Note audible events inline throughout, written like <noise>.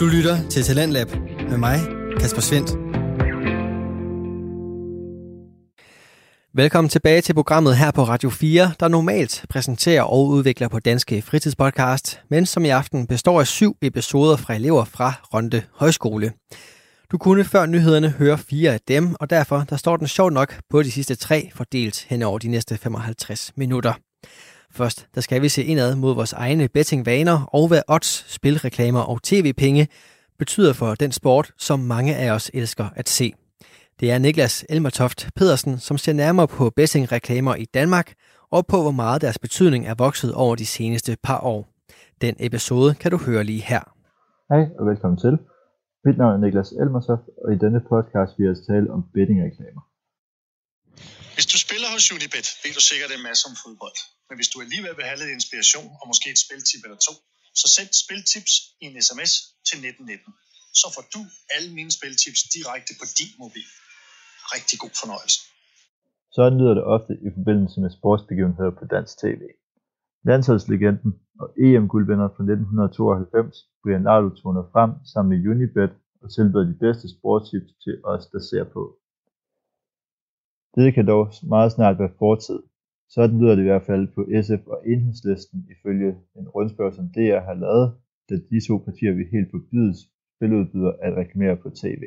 Du lytter til Talentlab med mig, Kasper Svendt. Velkommen tilbage til programmet her på Radio 4, der normalt præsenterer og udvikler på Danske Fritidspodcast, men som i aften består af syv episoder fra elever fra Ronde Højskole. Du kunne før nyhederne høre fire af dem, og derfor der står den sjov nok på de sidste tre, fordelt hen over de næste 55 minutter. Først der skal vi se indad mod vores egne bettingvaner og hvad odds, spilreklamer og tv-penge betyder for den sport, som mange af os elsker at se. Det er Niklas Elmertoft Pedersen, som ser nærmere på bettingreklamer i Danmark og på, hvor meget deres betydning er vokset over de seneste par år. Den episode kan du høre lige her. Hej og velkommen til. Mit navn er Niklas Elmertoft, og i denne podcast vil jeg tale om bettingreklamer. Hvis du spiller hos Unibet, ved du sikkert en masse om fodbold. Men hvis du alligevel vil have lidt inspiration og måske et spiltip eller to, så send spiltips i en sms til 1919. Så får du alle mine spiltips direkte på din mobil. Rigtig god fornøjelse. Sådan lyder det ofte i forbindelse med sportsbegivenheder på dansk tv. Landsholdslegenden og EM-guldvinder fra 1992, Brian Lardo toner frem sammen med Unibet og tilbyder de bedste sportstips til os, der ser på. Det kan dog meget snart være fortid. Sådan lyder det i hvert fald på SF og Enhedslisten ifølge en rundspørg, som DR har lavet, da de to partier vil helt forbyde spiludbyder at reklamere på tv.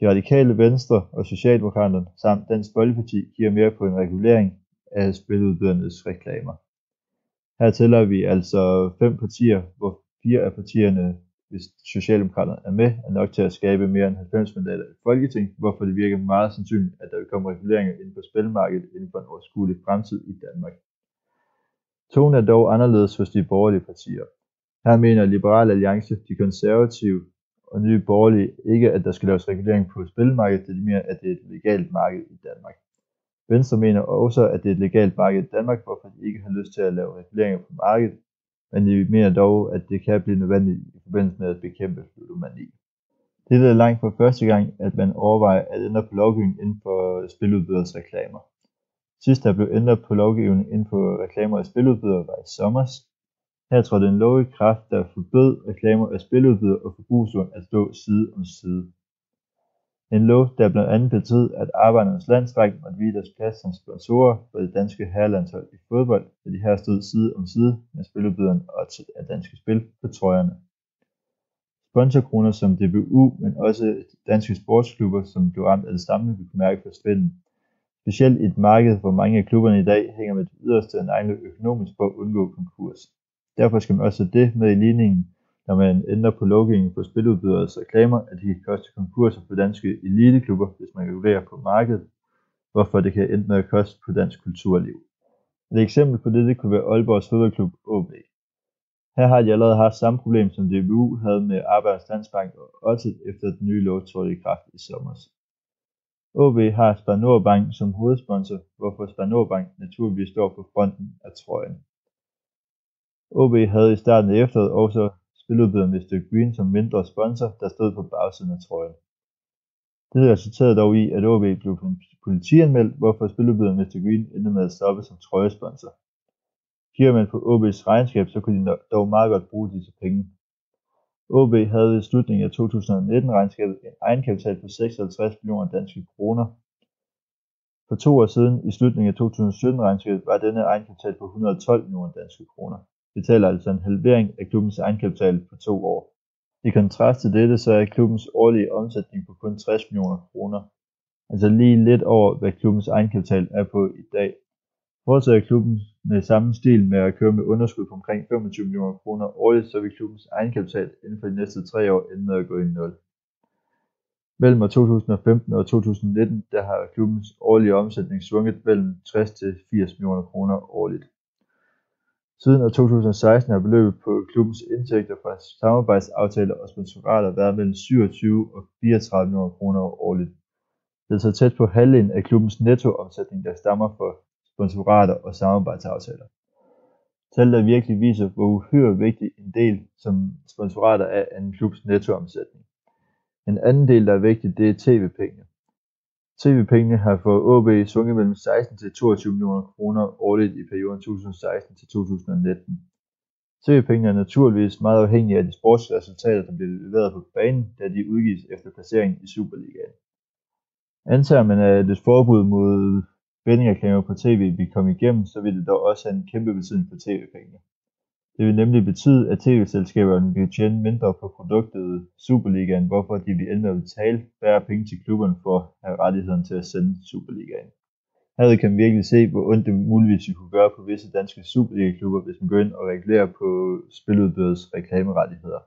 De radikale venstre og Socialdemokraterne samt Dansk Folkeparti giver mere på en regulering af spiludbydernes reklamer. Her tæller vi altså fem partier, hvor fire af partierne hvis Socialdemokraterne er med, er nok til at skabe mere end 90 mandater i Folketing, hvorfor det virker meget sandsynligt, at der vil komme reguleringer inden for spilmarkedet inden for en overskuelig fremtid i Danmark. Tonen er dog anderledes hos de borgerlige partier. Her mener Liberal Alliance, de konservative og nye borgerlige ikke, at der skal laves regulering på spilmarkedet, det er mere, at det er et legalt marked i Danmark. Venstre mener også, at det er et legalt marked i Danmark, hvorfor de ikke har lyst til at lave reguleringer på markedet, men de mener dog, at det kan blive nødvendigt i forbindelse med at bekæmpe ludomani. Det er langt fra første gang, at man overvejer at ændre på lovgivningen inden for spiludbyders reklamer. Sidst der blev ændret på lovgivningen inden for reklamer af spiludbydere var i sommers. Her trådte en lov i kraft, der forbød reklamer af spiludbydere og forbrugslån at stå side om side. En lov, der blandt andet betød, at Arbejdernes Landsræk måtte vide deres plads som sponsorer for det danske herrelandshold i fodbold, da de her stod side om side med spiludbyderen og af danske spil på trøjerne. Sponsorkroner som DBU, men også danske sportsklubber, som blev ramt af det samme, vi kunne mærke på spillet. Specielt i et marked, hvor mange af klubberne i dag hænger med det yderste af egne økonomisk for at undgå konkurs. Derfor skal man også det med i ligningen, når man ændrer på lovgivningen for spiludbyderes reklamer, at det kan koste konkurser for danske eliteklubber, hvis man regulerer på markedet, hvorfor det kan ende med at koste på dansk kulturliv. Et eksempel på dette kunne være Aalborgs fodboldklub AB. Her har de allerede haft samme problem som DBU havde med Arbejdernes Landsbank og også efter den nye lov trådte i kraft i sommer. OB har Spar Bank som hovedsponsor, hvorfor Spar Bank naturligvis står på fronten af trøjen. OB havde i starten af efteråret også spiludbyderen Mr. Green som mindre sponsor, der stod på bagsiden af trøjen. Det resulterede dog i, at OB blev politianmeldt, hvorfor spillebyderen Mr. Green endte med at stoppe som trøjesponsor. Kigger man på OB's regnskab, så kunne de dog meget godt bruge disse penge. OB havde i slutningen af 2019 regnskabet en egenkapital på 56 millioner danske kroner. For to år siden, i slutningen af 2017 regnskabet, var denne egenkapital på 112 millioner danske kroner betaler altså en halvering af klubbens egenkapital på to år. I kontrast til dette så er klubbens årlige omsætning på kun 60 millioner kroner, altså lige lidt over hvad klubbens egenkapital er på i dag. Fortsætter klubben med samme stil med at køre med underskud på omkring 25 millioner kroner årligt, så vil klubbens egenkapital inden for de næste tre år ende med at gå i nul. Mellem 2015 og 2019 der har klubbens årlige omsætning svunget mellem 60 til 80 millioner kroner årligt. Siden år 2016 har beløbet på klubbens indtægter fra samarbejdsaftaler og sponsorater været mellem 27 og 34 millioner kroner årligt. Det er så tæt på halvdelen af klubbens nettoomsætning, der stammer fra sponsorater og samarbejdsaftaler. Tal der virkelig viser, hvor uhyre vigtig en del som sponsorater er af en klubs nettoomsætning. En anden del, der er vigtig, det er tv-pengene. TV-pengene har for AaB sunget mellem 16 til 22 millioner kroner årligt i perioden 2016 til 2019. TV-pengene er naturligvis meget afhængige af de sportsresultater, der bliver leveret på banen, da de udgives efter placeringen i Superligaen. Antager man, at et forbud mod bettingreklamer på tv vil komme igennem, så vil det dog også have en kæmpe betydning for tv-pengene. Det vil nemlig betyde, at tv-selskaberne vil tjene mindre på produktet Superligaen, hvorfor de vil ende med at betale færre penge til klubberne for at have rettigheden til at sende Superligaen. Her kan man virkelig se, hvor ondt det muligvis kunne gøre på visse danske Superliga-klubber, hvis man går ind og regulerer på spiludbyders reklamerettigheder.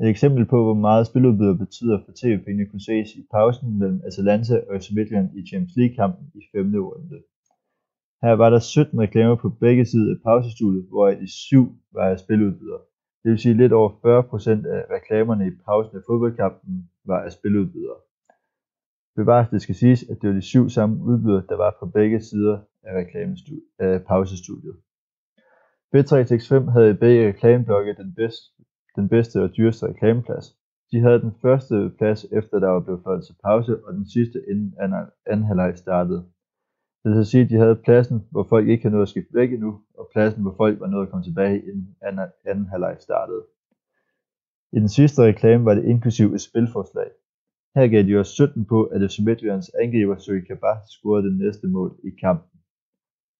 Et eksempel på, hvor meget spiludbyder betyder for tv-pengene kunne ses i pausen mellem Atalanta og FC Midtjylland i Champions League-kampen i 5. runde. Her var der 17 reklamer på begge sider af pausestudiet, hvoraf de syv var af spiludbydere. Det vil sige lidt over 40% af reklamerne i pausen af fodboldkampen var af spiludbydere. Bevares det skal siges, at det var de syv samme udbydere, der var på begge sider af, af pausestudiet. B365 havde i begge reklameblokke den bedst, den bedste og dyreste reklameplads. De havde den første plads efter der var blevet fløjet til pause, og den sidste inden anden halvleg startede. Det vil sige, at de havde pladsen, hvor folk ikke havde nået at skifte væk endnu, og pladsen, hvor folk var nået at komme tilbage, inden anden halvleg startede. I den sidste reklame var det inklusiv et spilforslag. Her gav de os 17 på, at FC Midtjyllands angriber Søge Kabah scorede det næste mål i kampen.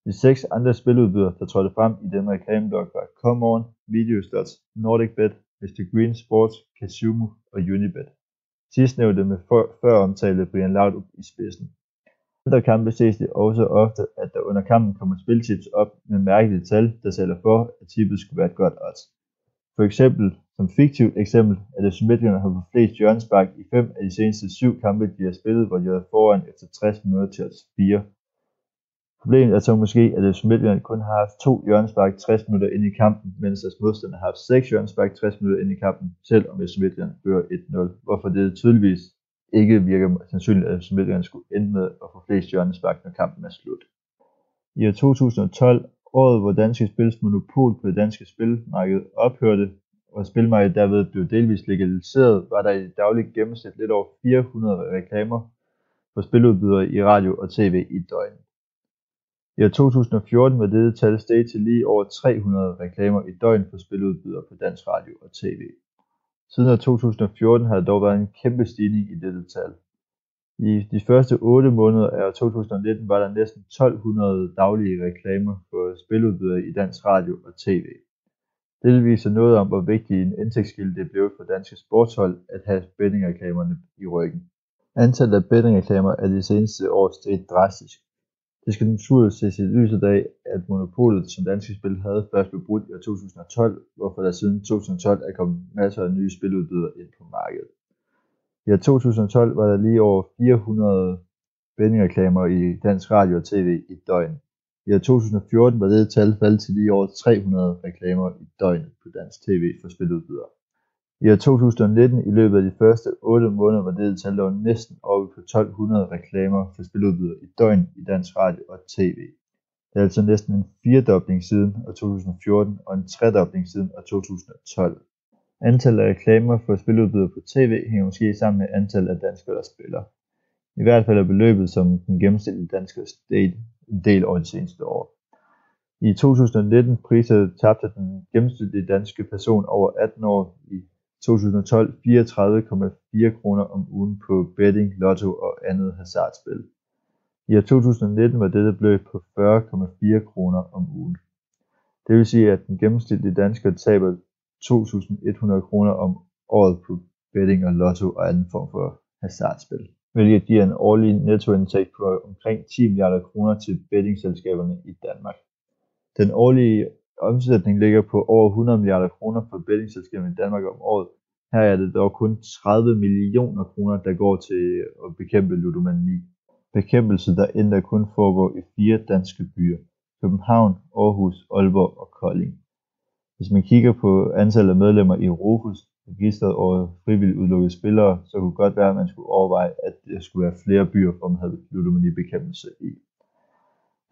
De seks andre spiludbydere, der trådte frem i denne reklameblok var Come On, Videostats, NordicBet, Mr. Green Sports, Casumo og Unibet. Sidstnævnte med før omtalte Brian Laudrup i spidsen. Andre kampe ses det også ofte, at der under kampen kommer spiltips op med mærkelige tal, der sælger for, at tippet skulle være et godt odds. For eksempel, som fiktivt eksempel, er det Midtjylland har fået flest hjørnespark i fem af de seneste syv kampe, de har spillet, hvor de har foran efter 60 minutter til odds 4. Problemet er så måske, at FC Midtjylland kun har haft to hjørnespark 60 minutter ind i kampen, mens deres modstander har haft seks hjørnespark 60 minutter ind i kampen, selvom FC Midtjylland fører 1-0, hvorfor det tydeligvis ikke virker sandsynligt, at FC Midtjylland skulle ende med at få flest hjørnespark, når kampen er slut. I år 2012, året hvor danske spils monopol på det danske spilmarked ophørte, og spilmarkedet derved blev delvist legaliseret, var der i daglig gennemsnit lidt over 400 reklamer for spiludbydere i radio og tv i døgnet. I år 2014 var dette tal steget til lige over 300 reklamer i døgn for spiludbydere på dansk radio og tv. Siden år 2014 har der dog været en kæmpe stigning i dette tal. I de første 8 måneder af 2019 var der næsten 1200 daglige reklamer for spiludbydere i dansk radio og tv. Det viser noget om, hvor vigtig en indtægtskilde det blev for danske sportshold at have bettingreklamerne i ryggen. Antallet af bettingreklamer er de seneste år steget drastisk. Det skal naturligt ses i lyset af, at monopolet, som Danske Spil havde, først blev brudt i 2012, hvorfor der siden 2012 er kommet masser af nye spiludbydere ind på markedet. I 2012 var der lige over 400 bettingreklamer i dansk radio og tv i døgn. I 2014 var dette tal faldet til lige over 300 reklamer i døgnet på dansk tv for spiludbydere. I 2019, i løbet af de første 8 måneder, var dette tal dog næsten oppe på 1200 reklamer for spiludbydere i døgn i dansk radio og tv. Det er altså næsten en firedobling siden år 2014 og en tredobling siden år 2012. Antallet af reklamer for spiludbydere på tv hænger måske sammen med antallet af danskere, der spiller. I hvert fald er beløbet, som den gennemsnitlige danske state en del over de seneste år. I 2019 priser tabte den gennemsnitlige danske person over 18 år i 2012 34,4 kroner om ugen på betting, lotto og andet hasardspil. I år 2019 var dette beløb på 40,4 kroner om ugen. Det vil sige, at den gennemsnitlige dansker taber 2.100 kroner om året på betting og lotto og anden form for hasardspil hvilket giver en årlig nettoindtægt på omkring 10 milliarder kroner til bettingselskaberne i Danmark. Den årlige omsætning ligger på over 100 milliarder kroner for bettingselskaberne i Danmark om året. Her er det dog kun 30 millioner kroner, der går til at bekæmpe ludomani. Bekæmpelse, der endda kun foregår i fire danske byer. København, Aarhus, Aalborg og Kolding. Hvis man kigger på antallet af medlemmer i Rufus, registret over frivilligt udelukkede spillere, så kunne godt være, at man skulle overveje, at der skulle være flere byer, hvor man havde ludomanibekæmpelse i.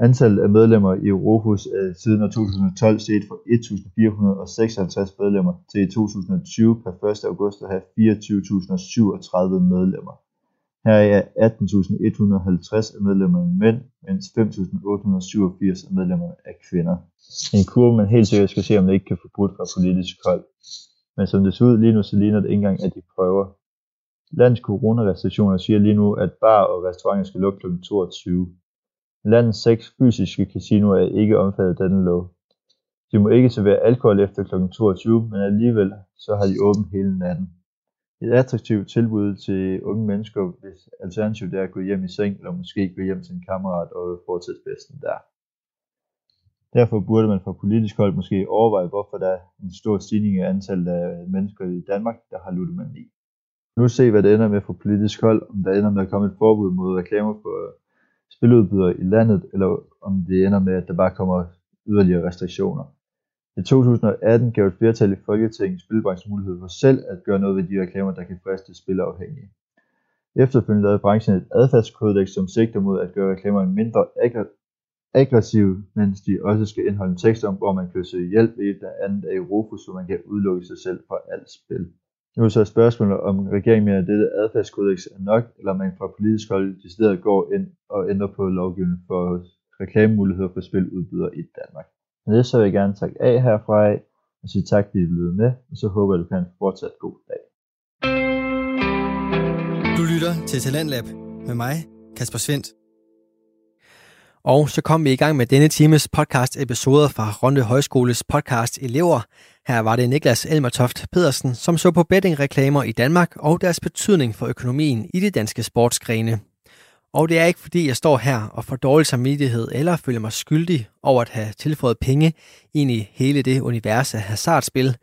Antallet af medlemmer i Rufus er siden 2012 set fra 1.456 medlemmer til i 2020 per 1. august at have 24.037 medlemmer. Her er 18.150 af medlemmerne mænd, mens 5.887 af medlemmerne er kvinder. En kurve, man helt sikkert skal se, om det ikke kan få brudt fra politisk hold. Men som det ser ud lige nu, så ligner det ikke engang, at de prøver. Landets coronarestriktioner siger lige nu, at bar og restauranter skal lukke kl. 22. Landets seks fysiske casinoer er ikke omfattet af denne lov. De må ikke servere alkohol efter kl. 22, men alligevel så har de åbent hele natten. Et attraktivt tilbud til unge mennesker, hvis alternativet er at gå hjem i seng, eller måske gå hjem til en kammerat og fortsætte festen der. Derfor burde man fra politisk hold måske overveje, hvorfor der er en stor stigning i antallet af mennesker i Danmark, der har ludomani. Nu se, hvad det ender med fra politisk hold, om der ender med at komme et forbud mod reklamer for spiludbydere i landet, eller om det ender med, at der bare kommer yderligere restriktioner. I 2018 gav et flertal i Folketinget spilbranchen mulighed for selv at gøre noget ved de reklamer, der kan friste spilafhængige. Efterfølgende lavede branchen et adfærdskodex, som sigter mod at gøre reklamerne mindre aggressive, mens de også skal indeholde en tekst om, hvor man kan søge hjælp ved blandt andet af Europa, så man kan udelukke sig selv fra alt spil. Nu er så spørgsmålet, om regeringen mener, at dette adfærdskodex er nok, eller man fra politisk hold decideret går ind og ændrer på lovgivningen for reklamemuligheder for spiludbydere i Danmark. Med det så vil jeg gerne takke af herfra af, og sige tak fordi du lyttede med, og så håber jeg, du kan fortsat god dag. Du lytter til Talentlab med mig, Kasper Svendt. Og så kom vi i gang med denne times podcast episoder fra Ronde Højskoles podcast Elever. Her var det Niklas Elmertoft Pedersen, som så på bettingreklamer i Danmark og deres betydning for økonomien i de danske sportsgrene. Og det er ikke fordi, jeg står her og får dårlig samvittighed eller føler mig skyldig over at have tilføjet penge ind i hele det univers af hasardspil.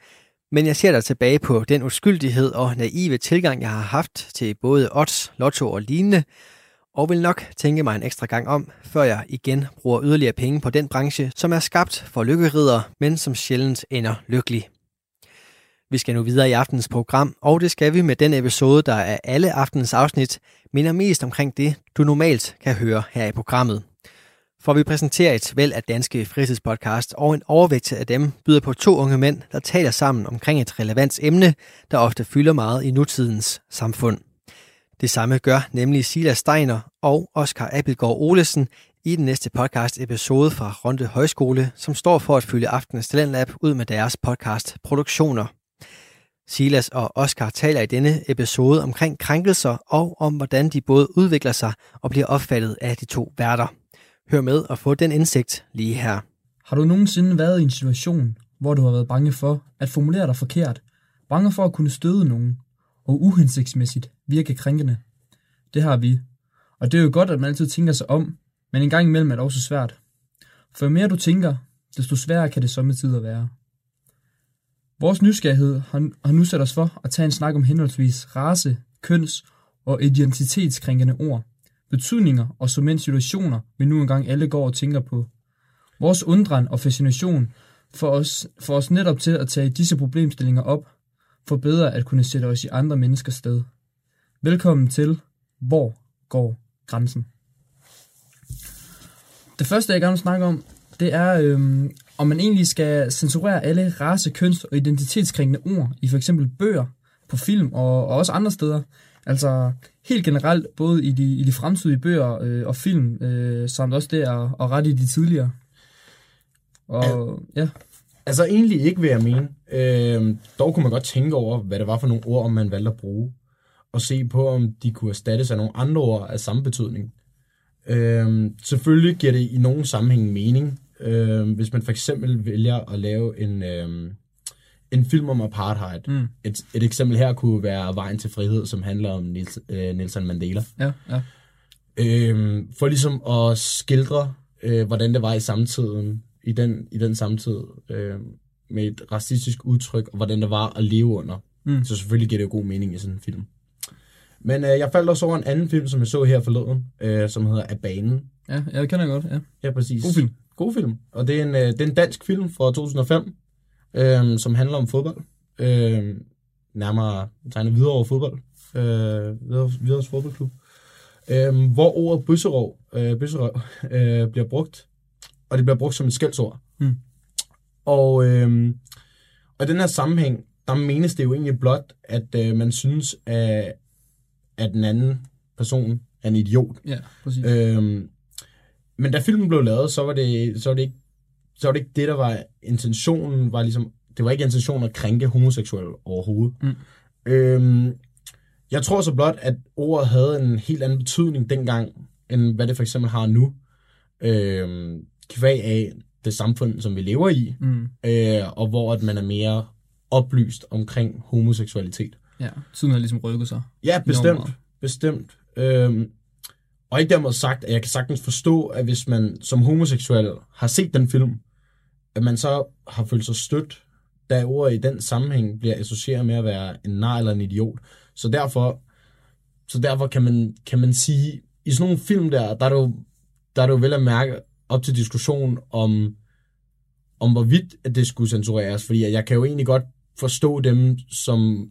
Men jeg ser der tilbage på den uskyldighed og naive tilgang, jeg har haft til både odds, lotto og lignende, og vil nok tænke mig en ekstra gang om, før jeg igen bruger yderligere penge på den branche, som er skabt for lykkeridere, men som sjældent ender lykkelig. Vi skal nu videre i aftens program, og det skal vi med den episode, der er alle aftens afsnit, minder mest omkring det, du normalt kan høre her i programmet. For vi præsenterer et væld af danske fritidspodcast, og en overvægt af dem byder på to unge mænd, der taler sammen omkring et relevant emne, der ofte fylder meget i nutidens samfund. Det samme gør nemlig Silas Steiner og Oscar Abelgaard Olesen i den næste podcast episode fra Ronde Højskole, som står for at fylde aftenens talentlab ud med deres podcast produktioner. Silas og Oscar taler i denne episode omkring krænkelser og om, hvordan de både udvikler sig og bliver opfattet af de to værter. Hør med og få den indsigt lige her. Har du nogensinde været i en situation, hvor du har været bange for at formulere dig forkert, bange for at kunne støde nogen, og uhensigtsmæssigt virke krænkende? Det har vi. Og det er jo godt, at man altid tænker sig om, men en gang imellem er det også svært. For jo mere du tænker, desto sværere kan det sommetider være. Vores nysgerrighed har nu sat os for at tage en snak om henholdsvis race, køns og identitetskrænkende ord, betydninger og som situationer, vi nu engang alle går og tænker på. Vores undren og fascination får os, for os netop til at tage disse problemstillinger op, for bedre at kunne sætte os i andre menneskers sted. Velkommen til Hvor går grænsen? Det første, jeg gerne vil snakke om, det er, øhm, om man egentlig skal censurere alle race, køns og identitetskrænkende ord i for eksempel bøger, på film og, og også andre steder. Altså helt generelt, både i de, i de fremtidige bøger øh, og film, øh, samt også det at, at rette i de tidligere. Og ja. Altså egentlig ikke, vil jeg mene. Øh, dog kunne man godt tænke over, hvad det var for nogle ord, man valgte at bruge. Og se på, om de kunne erstattes af nogle andre ord af samme betydning. Øh, selvfølgelig giver det i nogen sammenhæng mening, øh, hvis man for eksempel vælger at lave en, øh, en film om apartheid. Mm. Et, et eksempel her kunne være Vejen til frihed, som handler om Nils, øh, Nelson Mandela. Ja, ja. Øh, for ligesom at skildre, øh, hvordan det var i samtiden, i den, i den samtid, øh, med et racistisk udtryk, og hvordan det var at leve under. Mm. Så selvfølgelig giver det jo god mening i sådan en film. Men øh, jeg faldt også over en anden film, som jeg så her forleden, øh, som hedder Af banen. Ja, jeg kender godt, ja. Ja, præcis. God film. God film. Og det er en, øh, det er en dansk film fra 2005, øh, som handler om fodbold. Øh, nærmere tegnet videre over fodbold. Øh, videre, videre fodboldklub. Øh, hvor ordet bøsserov, øh, bøsserov øh, bliver brugt. Og det bliver brugt som et skældsord. Mm. Og, øh, og i den her sammenhæng, der menes det jo egentlig blot, at øh, man synes, at, at den anden person er en idiot. Ja, præcis. Øhm, men da filmen blev lavet, så var det, så var det ikke så var det ikke det, der var intentionen, var ligesom, det var ikke intentionen at krænke homoseksuelle overhovedet. Mm. Øhm, jeg tror så blot, at ordet havde en helt anden betydning dengang, end hvad det for eksempel har nu. Øhm, kvæg af det samfund, som vi lever i, Mm. øh, og hvor at man er mere oplyst omkring homoseksualitet. Ja, tiden har ligesom rykket sig. Ja, Enormt bestemt. meget. Bestemt. Øhm, og ikke dermed sagt, at jeg kan sagtens forstå, at hvis man som homoseksuel har set den film, at man så har følt sig stødt, da ordet i den sammenhæng bliver associeret med at være en nar eller en idiot. Så derfor, så derfor kan, man, kan man sige, i sådan nogle film der, der er det jo, der er det jo vel at mærke op til diskussion om, om hvorvidt at det skulle censureres, fordi jeg kan jo egentlig godt forstå dem, som,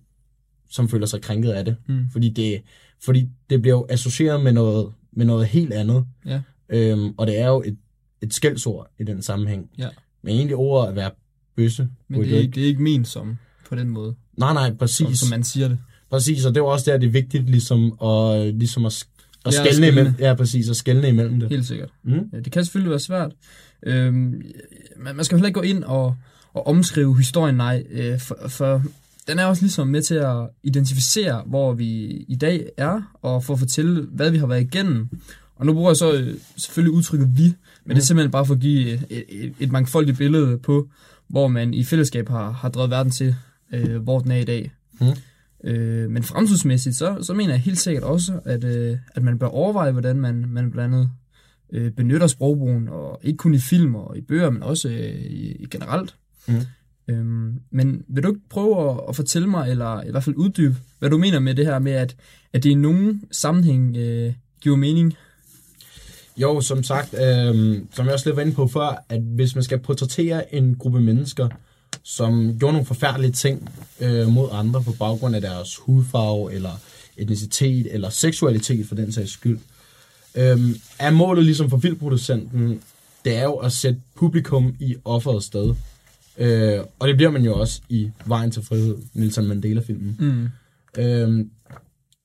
som føler sig krænket af det. Mm. Fordi det, fordi det bliver jo associeret med noget, med noget helt andet. Ja. Øhm, og det er jo et, et skældsord i den sammenhæng. Ja. Men egentlig ordet at være bøsse. Men det jo er, det er ikke ment som på den måde, Nej, nej, som, præcis. som man siger det. Præcis, og det var også der, det er vigtigt ligesom at, ligesom at, at Ja, skelne. imellem. Ja, præcis, at skelne imellem det. Helt sikkert. Mm. Ja, det kan selvfølgelig være svært. Øhm, man, man skal heller ikke gå ind og, og omskrive historien, nej. Øh, for, for den er også ligesom med til at identificere, hvor vi i dag er, og for at fortælle, hvad vi har været igennem. Og nu bruger jeg så øh, selvfølgelig udtrykket vi, men det er simpelthen bare for at give et, et, et mangfoldigt billede på, hvor man i fællesskab har, har drevet verden til, øh, hvor den er i dag. Mm. Øh, men fremtidsmæssigt, så, så mener jeg helt sikkert også, at, øh, at man bør overveje, hvordan man, man blandt andet øh, benytter sprogbrugen, og ikke kun i film og i bøger, men også øh, i, i generelt. Mm. Øhm, men vil du ikke prøve at, at fortælle mig, eller i hvert fald uddybe, hvad du mener med det her med, at, at det i nogen sammenhæng øh, giver mening? Jo, som sagt, øh, som jeg også lidt var inde på før, at hvis man skal portrættere en gruppe mennesker, som gjorde nogle forfærdelige ting øh, mod andre på baggrund af deres hudfarve, eller etnicitet, eller seksualitet for den sags skyld, øh, er målet ligesom for filmproducenten, det er jo at sætte publikum i offerets sted. Øh, og det bliver man jo også i Vejen til Frihed, Nelson Mandela-filmen. Mm. Øhm,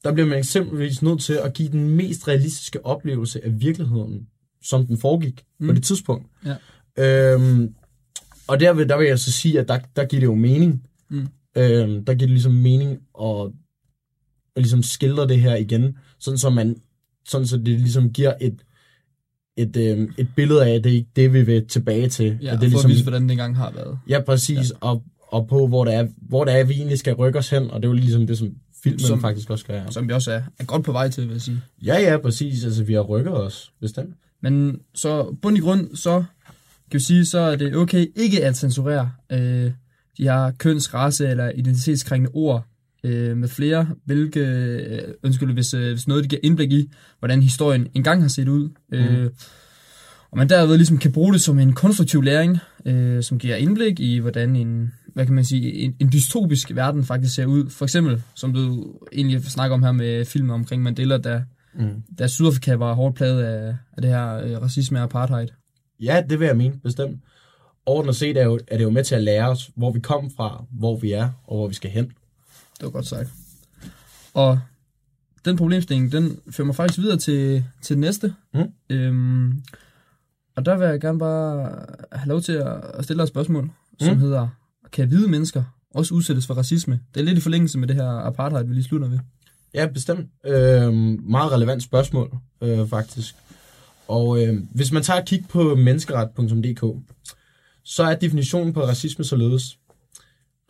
der bliver man eksempelvis nødt til at give den mest realistiske oplevelse af virkeligheden, som den foregik mm. på det tidspunkt. Ja. Øhm, og der vil, der vil jeg så sige, at der, der giver det jo mening. Mm. Øhm, der giver det ligesom mening at, at ligesom skildre det her igen, sådan så man, sådan så det ligesom giver et, et, øhm, et billede af, at det er ikke det, vi vil tilbage til. Ja, at det er at ligesom, vise, hvordan det engang har været. Ja, præcis. Ja. Og, og på, hvor det, er, hvor det er, vi egentlig skal rykke os hen, og det er jo ligesom det, som filmen Som- som, faktisk også gør. Ja. Som vi også er, er godt på vej til, vil jeg sige. ja, ja, præcis. Altså, vi har rykket os, bestemt. Men så bund i grund, så kan sige, så er det okay ikke at censurere øh, de her køns, race eller identitetskrænkende ord øh, med flere, hvilke, øh, undskyld, hvis, øh, hvis noget det giver indblik i, hvordan historien engang har set ud. Mm. Øh, og man derved ligesom kan bruge det som en konstruktiv læring, øh, som giver indblik i, hvordan en, hvad kan man sige, en, en dystopisk verden faktisk ser ud. For eksempel, som du egentlig snakker om her med filmen omkring Mandela, der Mm. da Sydafrika var hårdt plaget af, af det her øh, racisme og apartheid. Ja, det vil jeg mene, bestemt. Overordnet set er, jo, er det jo med til at lære os, hvor vi kom fra, hvor vi er, og hvor vi skal hen. Det var godt sagt. Og den problemstilling, den fører mig faktisk videre til, til det næste. Mm. Øhm, og der vil jeg gerne bare have lov til at, stille dig et spørgsmål, mm. som hedder, kan hvide mennesker også udsættes for racisme? Det er lidt i forlængelse med det her apartheid, vi lige slutter ved. Ja, bestemt. Øh, meget relevant spørgsmål, øh, faktisk. Og øh, hvis man tager et kig på menneskeret.dk, så er definitionen på racisme således.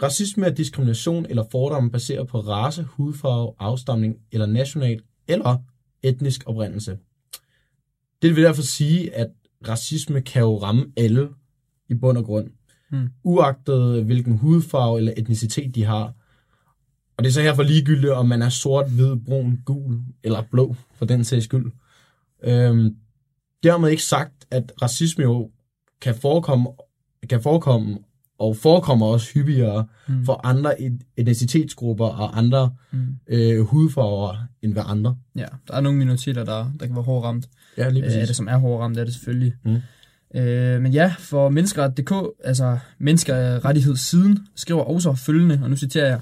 Racisme er diskrimination eller fordomme baseret på race, hudfarve, afstamning eller national eller etnisk oprindelse. Det vil derfor sige, at racisme kan jo ramme alle i bund og grund. Hmm. Uagtet hvilken hudfarve eller etnicitet de har. Og det er så her for ligegyldigt, om man er sort, hvid, brun, gul eller blå, for den sags skyld. Øhm, dermed ikke sagt, at racisme jo kan forekomme, kan forekomme og forekommer også hyppigere Mm. for andre et- etnicitetsgrupper og andre Mm. øh, hudfarver end ved andre. Ja, der er nogle minoriteter, der, der kan være hårdt ramt. Ja, lige Øh, præcis. det, som er hårdt ramt, er det selvfølgelig. Mm. Øh, men ja, for menneskeret.dk, altså menneskerettighedssiden, skriver også følgende, og nu citerer jeg,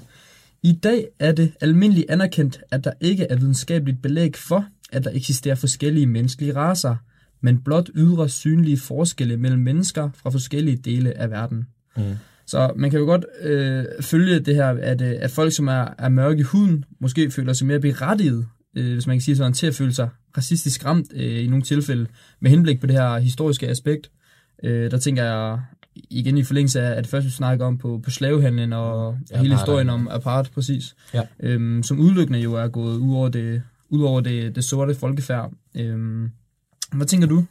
I dag er det almindeligt anerkendt, at der ikke er videnskabeligt belæg for, at der eksisterer forskellige menneskelige raser, men blot ydre synlige forskelle mellem mennesker fra forskellige dele af verden. Mm. Så man kan jo godt øh, følge det her, at, øh, at folk, som er, er mørke i huden, måske føler sig mere berettiget, øh, hvis man kan sige sådan, til at føle sig racistisk ramt øh, i nogle tilfælde, med henblik på det her historiske aspekt. Øh, der tænker jeg igen i forlængelse af, at det første vi snakker om på, på slavehandlen og Ja, hele historien om apart, præcis. Ja. Øhm, som udelukkende jo er gået ud over det, ud over det, det sorte folkefærd. Øhm, hvad tænker du?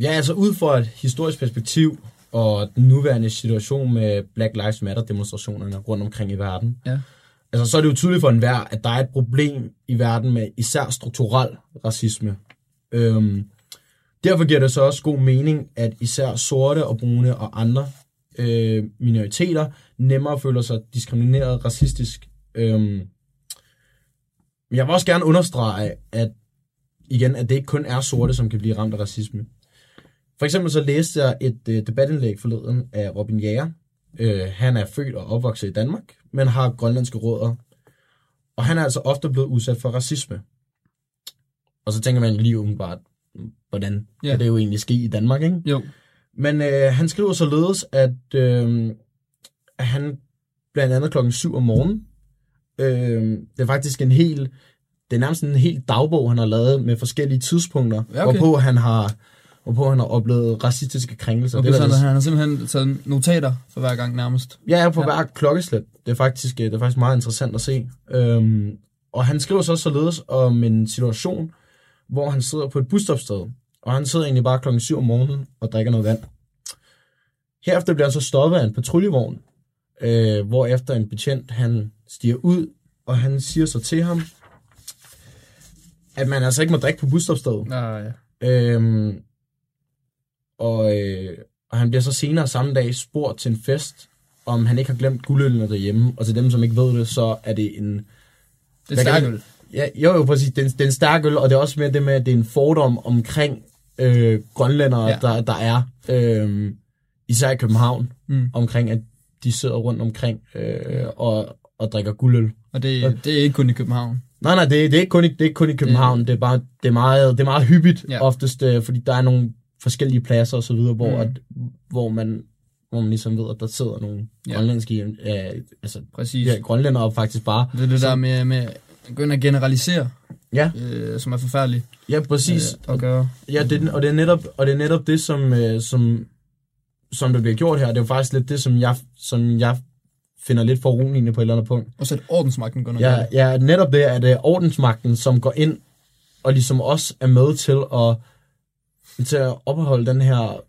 Ja, altså ud fra et historisk perspektiv og den nuværende situation med Black Lives Matter demonstrationerne rundt omkring i verden, Ja. altså så er det jo tydeligt for enhver, at der er et problem i verden med især strukturel racisme. Øhm, derfor giver det så også god mening, at især sorte og brune og andre øh, minoriteter nemmere føler sig diskrimineret racistisk. Øhm, men jeg vil også gerne understrege, at igen, at det ikke kun er sorte, som kan blive ramt af racisme. For eksempel så læste jeg et øh, debatindlæg forleden af Robin Jæger. Øh, han er født og opvokset i Danmark, men har grønlandske rødder. Og han er altså ofte blevet udsat for racisme. Og så tænker man lige umiddelbart, hvordan ja. kan det jo egentlig ske i Danmark, ikke? Jo. Men øh, han skriver således, at, øh, at han blandt andet klokken 7 om morgenen, øh, det er faktisk en hel, det er nærmest en hel dagbog, han har lavet med forskellige tidspunkter, Ja, okay. hvorpå han har hvorpå han har oplevet racistiske krænkelser. Okay, det, så han, han har simpelthen taget notater for hver gang nærmest. ja, ja, på Ja. ja. hver klokkeslæt. Det er, faktisk, øh, det er faktisk meget interessant at se. Øhm, og han skriver så således om en situation, hvor han sidder på et busstopsted, og han sidder egentlig bare klokken 7 om morgenen og drikker noget vand. Herefter bliver han så stoppet af en patruljevogn, øh, hvor efter en betjent han stiger ud, og han siger så til ham, at man altså ikke må drikke på busstopstedet. Ja. Øhm, og, øh, og han bliver så senere samme dag spurgt til en fest, om han ikke har glemt guldølene derhjemme. Og til dem, som ikke ved det, så er det en... Det er det- øl. Ja, jo, jo, præcis. Det er, en, det er en stærk øl, og det er også mere det med, at det er en fordom omkring øh, grønlændere, Ja. der, der er, øh, især i København, Mm. omkring, at de sidder rundt omkring øh, og, og drikker guldøl. Og det, det er ikke kun i København. Nej, nej, det, det, er ikke kun i, det er ikke kun i København. Det, det, er, bare, det, er, meget, det er meget hyppigt Ja. oftest, øh, fordi der er nogle forskellige pladser og så videre, hvor, Mm. at, hvor, man, hvor man ligesom ved, at der sidder nogle Ja. grønlandske, øh, altså Præcis. ja, grønlændere faktisk bare. Det er det der med, med at begynde at generalisere, Ja, øh, som er forfærdeligt ja præcis. øh, at gøre. Ja, det, og, det er netop, og det er netop det, som, øh, som, som der bliver gjort her. Det er jo faktisk lidt det, som jeg, som jeg finder lidt foruroligende på et eller andet punkt. Og så at ordensmagten går Ja, noget. ja, netop det, at det er ordensmagten, som går ind og ligesom også er med til at, til at opholde den her,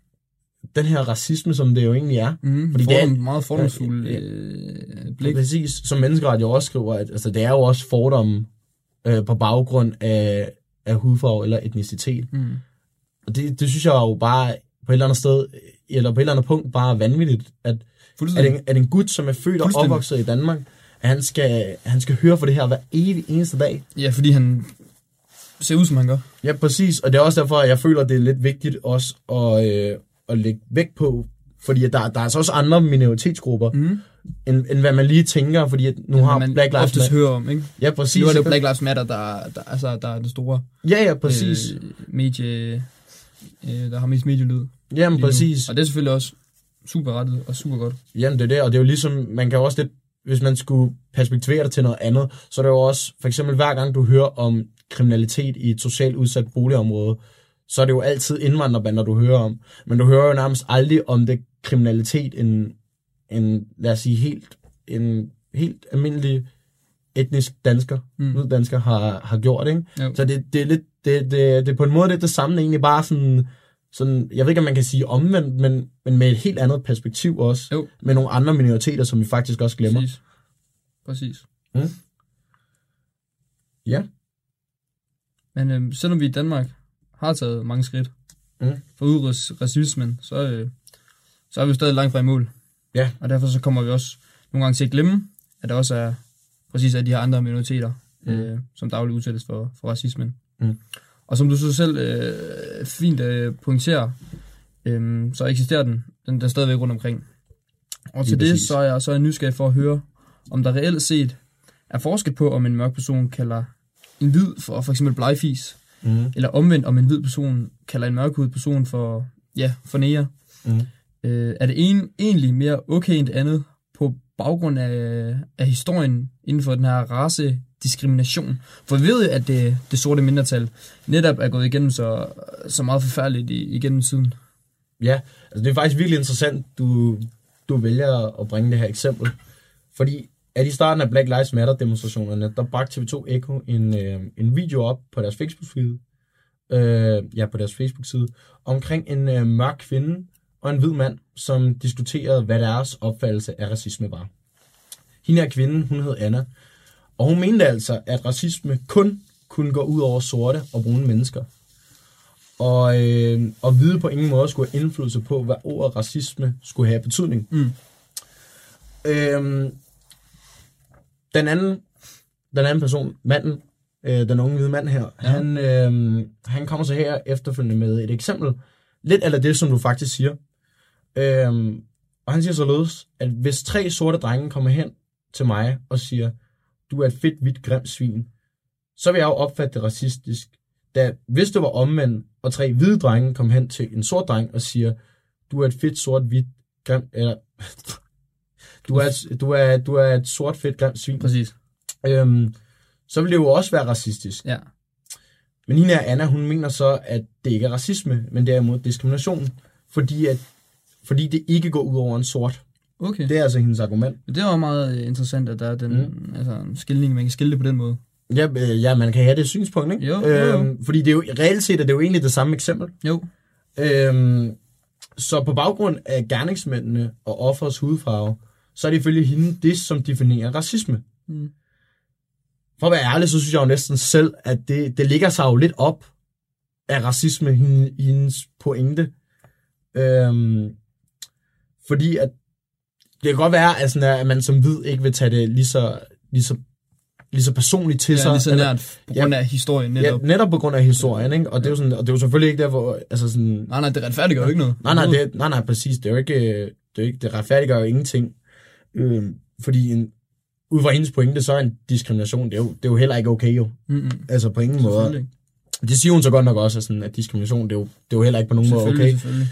den her racisme, som det jo egentlig er. Mm, Fordi Fordi det er- Fordom, meget fordomsfuld Ja, øh, blik. Præcis, som menneskeret jo også skriver, at altså, det er jo også fordomme øh, på baggrund af, af hudfarve eller etnicitet. Mm. Og det, det synes jeg jo bare på et eller andet sted, eller på et eller andet punkt, bare er vanvittigt, at, at, en, at en gut, som er født og opvokset i Danmark, at han skal, han skal høre for det her hver evig eneste dag. Ja, fordi han ser ud, som han gør. Ja, præcis. Og det er også derfor, at jeg føler, at det er lidt vigtigt også at, øh, at lægge vægt på, fordi at der, der er altså også andre minoritetsgrupper, Mm. end, end hvad man lige tænker, fordi at nu har man Black Lives Matter... hører om, ikke? Ja, præcis. Nu er det jo Black Lives Matter, der, der, altså, der er det store Ja, ja, præcis. Øh, medie, øh, der har mest medielyd. Jamen, lige nu. præcis. Og det er selvfølgelig også super rettet og super godt. Jamen, det er det, og det er jo ligesom, man kan også lidt, hvis man skulle perspektivere det til noget andet, så er det jo også, for eksempel hver gang du hører om kriminalitet i et socialt udsat boligområde, så er det jo altid indvandrerbander, du hører om. Men du hører jo nærmest aldrig om det kriminalitet, en, en lad os sige, helt, en helt almindelig etnisk dansker, Mm. mm. dansker har, har gjort, ikke? Jo. Så det, det er lidt, det, det, det er på en måde lidt det samme, egentlig bare sådan, sådan, jeg ved ikke, om man kan sige omvendt, men, men med et helt andet perspektiv også. Jo. Med nogle andre minoriteter, som vi faktisk også glemmer. Præcis. Præcis. Mm. Ja. Men øh, selvom vi i Danmark har taget mange skridt Mm. for at udrydde racismen, så, øh, så er vi jo stadig langt fra i mål. Ja. Og derfor så kommer vi også nogle gange til at glemme, at der også er præcis af de her andre minoriteter, Mm. øh, som dagligt udsættes for, for racismen. Mm. Og som du så selv øh, fint øh, pointerer, øh, så eksisterer den, den der stadigvæk rundt omkring. Og Lige til det, præcis. så er, jeg, så er jeg nysgerrig for at høre, om der reelt set er forskel på, om en mørk person kalder en hvid for for eksempel blegfis, Mm. eller omvendt, om en hvid person kalder en mørkhudet person for, ja, for næger. Mm. Øh, er det en, egentlig mere okay end det andet baggrund af, af historien inden for den her race diskrimination? For vi ved jo, at det, det sorte mindretal netop er gået igennem så, så meget forfærdeligt igennem tiden. Ja, altså det er faktisk virkelig interessant, du, du vælger at bringe det her eksempel. Fordi at i starten af Black Lives Matter demonstrationerne, der bragte TV2 Echo en, øh, en video op på deres Facebook-side, øh, ja, på deres Facebook-side, omkring en øh, mørk kvinde og en hvid mand, som diskuterede, hvad deres opfattelse af racisme var. Hende her kvinde, hun hed Anna, og hun mente altså, at racisme kun kunne gå ud over sorte og brune mennesker. Og, øh, og hvide på ingen måde skulle have indflydelse på, hvad ordet racisme skulle have betydning. Mm. Øhm, den anden, den anden person, manden, øh, den unge hvide mand her, ja. han, øh, han kommer så her efterfølgende med et eksempel, lidt af det, som du faktisk siger. Øhm, og han siger således, at hvis tre sorte drenge kommer hen til mig og siger, du er et fedt, hvidt, grimt svin, så vil jeg jo opfatte det racistisk. Da, hvis det var omvendt, og tre hvide drenge kom hen til en sort dreng og siger, du er et fedt, sort, hvidt, grimt, eller <laughs> du er, et, du, er, du er et sort, fedt, grimt svin, Præcis. øhm, så vil det jo også være racistisk. Ja. Men hende her, Anna, hun mener så, at det ikke er racisme, men derimod diskrimination, fordi, at, fordi det ikke går ud over en sort. Okay. Det er altså hendes argument. Det var meget øh, interessant, at der er den mm. altså, skilning, man kan skille det på den måde. Ja, øh, ja, man kan have det synspunkt, ikke? Jo, jo, jo. Øhm, fordi det er jo, reelt set er det jo egentlig det samme eksempel. Jo. Øhm, så på baggrund af gerningsmændene og offers hudfarve, så er det ifølge hende det, som definerer racisme. Mm. For at være ærlig, så synes jeg jo næsten selv, at det, det ligger sig jo lidt op af racisme, hende, hendes pointe. Øhm, fordi at det kan godt være, at, sådan, at man som hvid ikke vil tage det lige så, lige så, lige så personligt til Det sig. er lige så nært på grund af historien netop. Ja, netop på grund af historien, ikke? Og det er jo, sådan, og det er jo selvfølgelig ikke der, hvor... Altså sådan, Nej, nej, det retfærdiggør jo ikke noget. nej, nej, det, nej, nej, præcis. Det er jo ikke... Det, er ikke, det retfærdiggør jo ingenting. Øh, fordi en, ud fra hendes pointe, så er en diskrimination, det er jo, det er jo heller ikke okay jo. Mm-mm. Altså på ingen måde. Det siger hun så godt nok også, at, sådan, at diskrimination, det er, jo, det er jo heller ikke på nogen måde okay. selvfølgelig.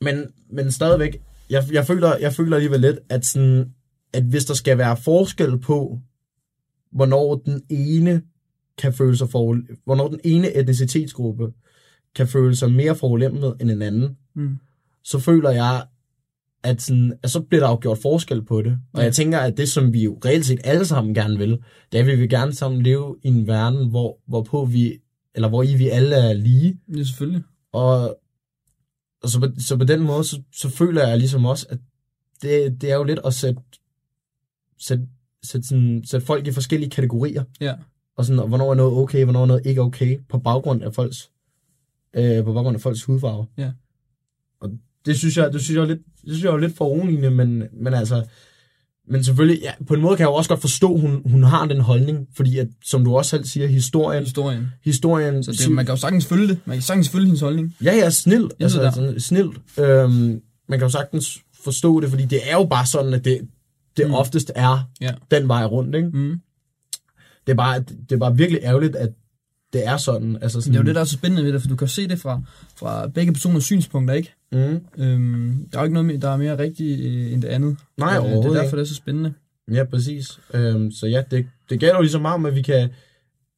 Men, men stadigvæk, jeg, jeg, føler, jeg føler alligevel lidt, at, sådan, at hvis der skal være forskel på, hvornår den ene kan føle sig for, hvornår den ene etnicitetsgruppe kan føle sig mere forulemmet end en anden, Mm. så føler jeg, at, sådan, at så bliver der jo gjort forskel på det. Og Ja. jeg tænker, at det, som vi jo reelt set alle sammen gerne vil, det er, at vi vil gerne sammen leve i en verden, hvor, hvorpå vi, eller hvor i vi alle er lige. Ja, selvfølgelig. Og, og så, på, så på den måde, så, så føler jeg ligesom også, at det, det er jo lidt at sætte, sætte, sætte, sådan, sætte folk i forskellige kategorier. Ja. Og sådan, og hvornår er noget okay, hvornår er noget ikke okay, på baggrund af folks, øh, på baggrund af folks hudfarve. Ja. Og det synes jeg, det synes jeg er lidt, det synes jeg er lidt foruroligende, men, men altså, men selvfølgelig, ja, på en måde kan jeg jo også godt forstå, at hun, hun har den holdning, fordi at, som du også selv siger, historien, Historien. historien, Så det, man kan jo sagtens følge det. Man kan sagtens følge hendes holdning. Ja, ja, snilt. Altså, altså snilt. Øhm, man kan jo sagtens forstå det, fordi det er jo bare sådan, at det, det Mm. oftest er Ja. den vej rundt, ikke? Mm. Det er, bare, det er bare virkelig ærgerligt, at det er sådan. Altså sådan Det er jo det, der er så spændende ved det, for du kan se det fra, fra begge personers synspunkter, ikke? Mm. Øhm, der er jo ikke noget, der er mere rigtigt øh, end det andet. Nej, Øh, Det overhovedet er derfor, det er så spændende. Ja, præcis. Øhm, så ja, det, det gælder jo ligesom meget om, at vi kan,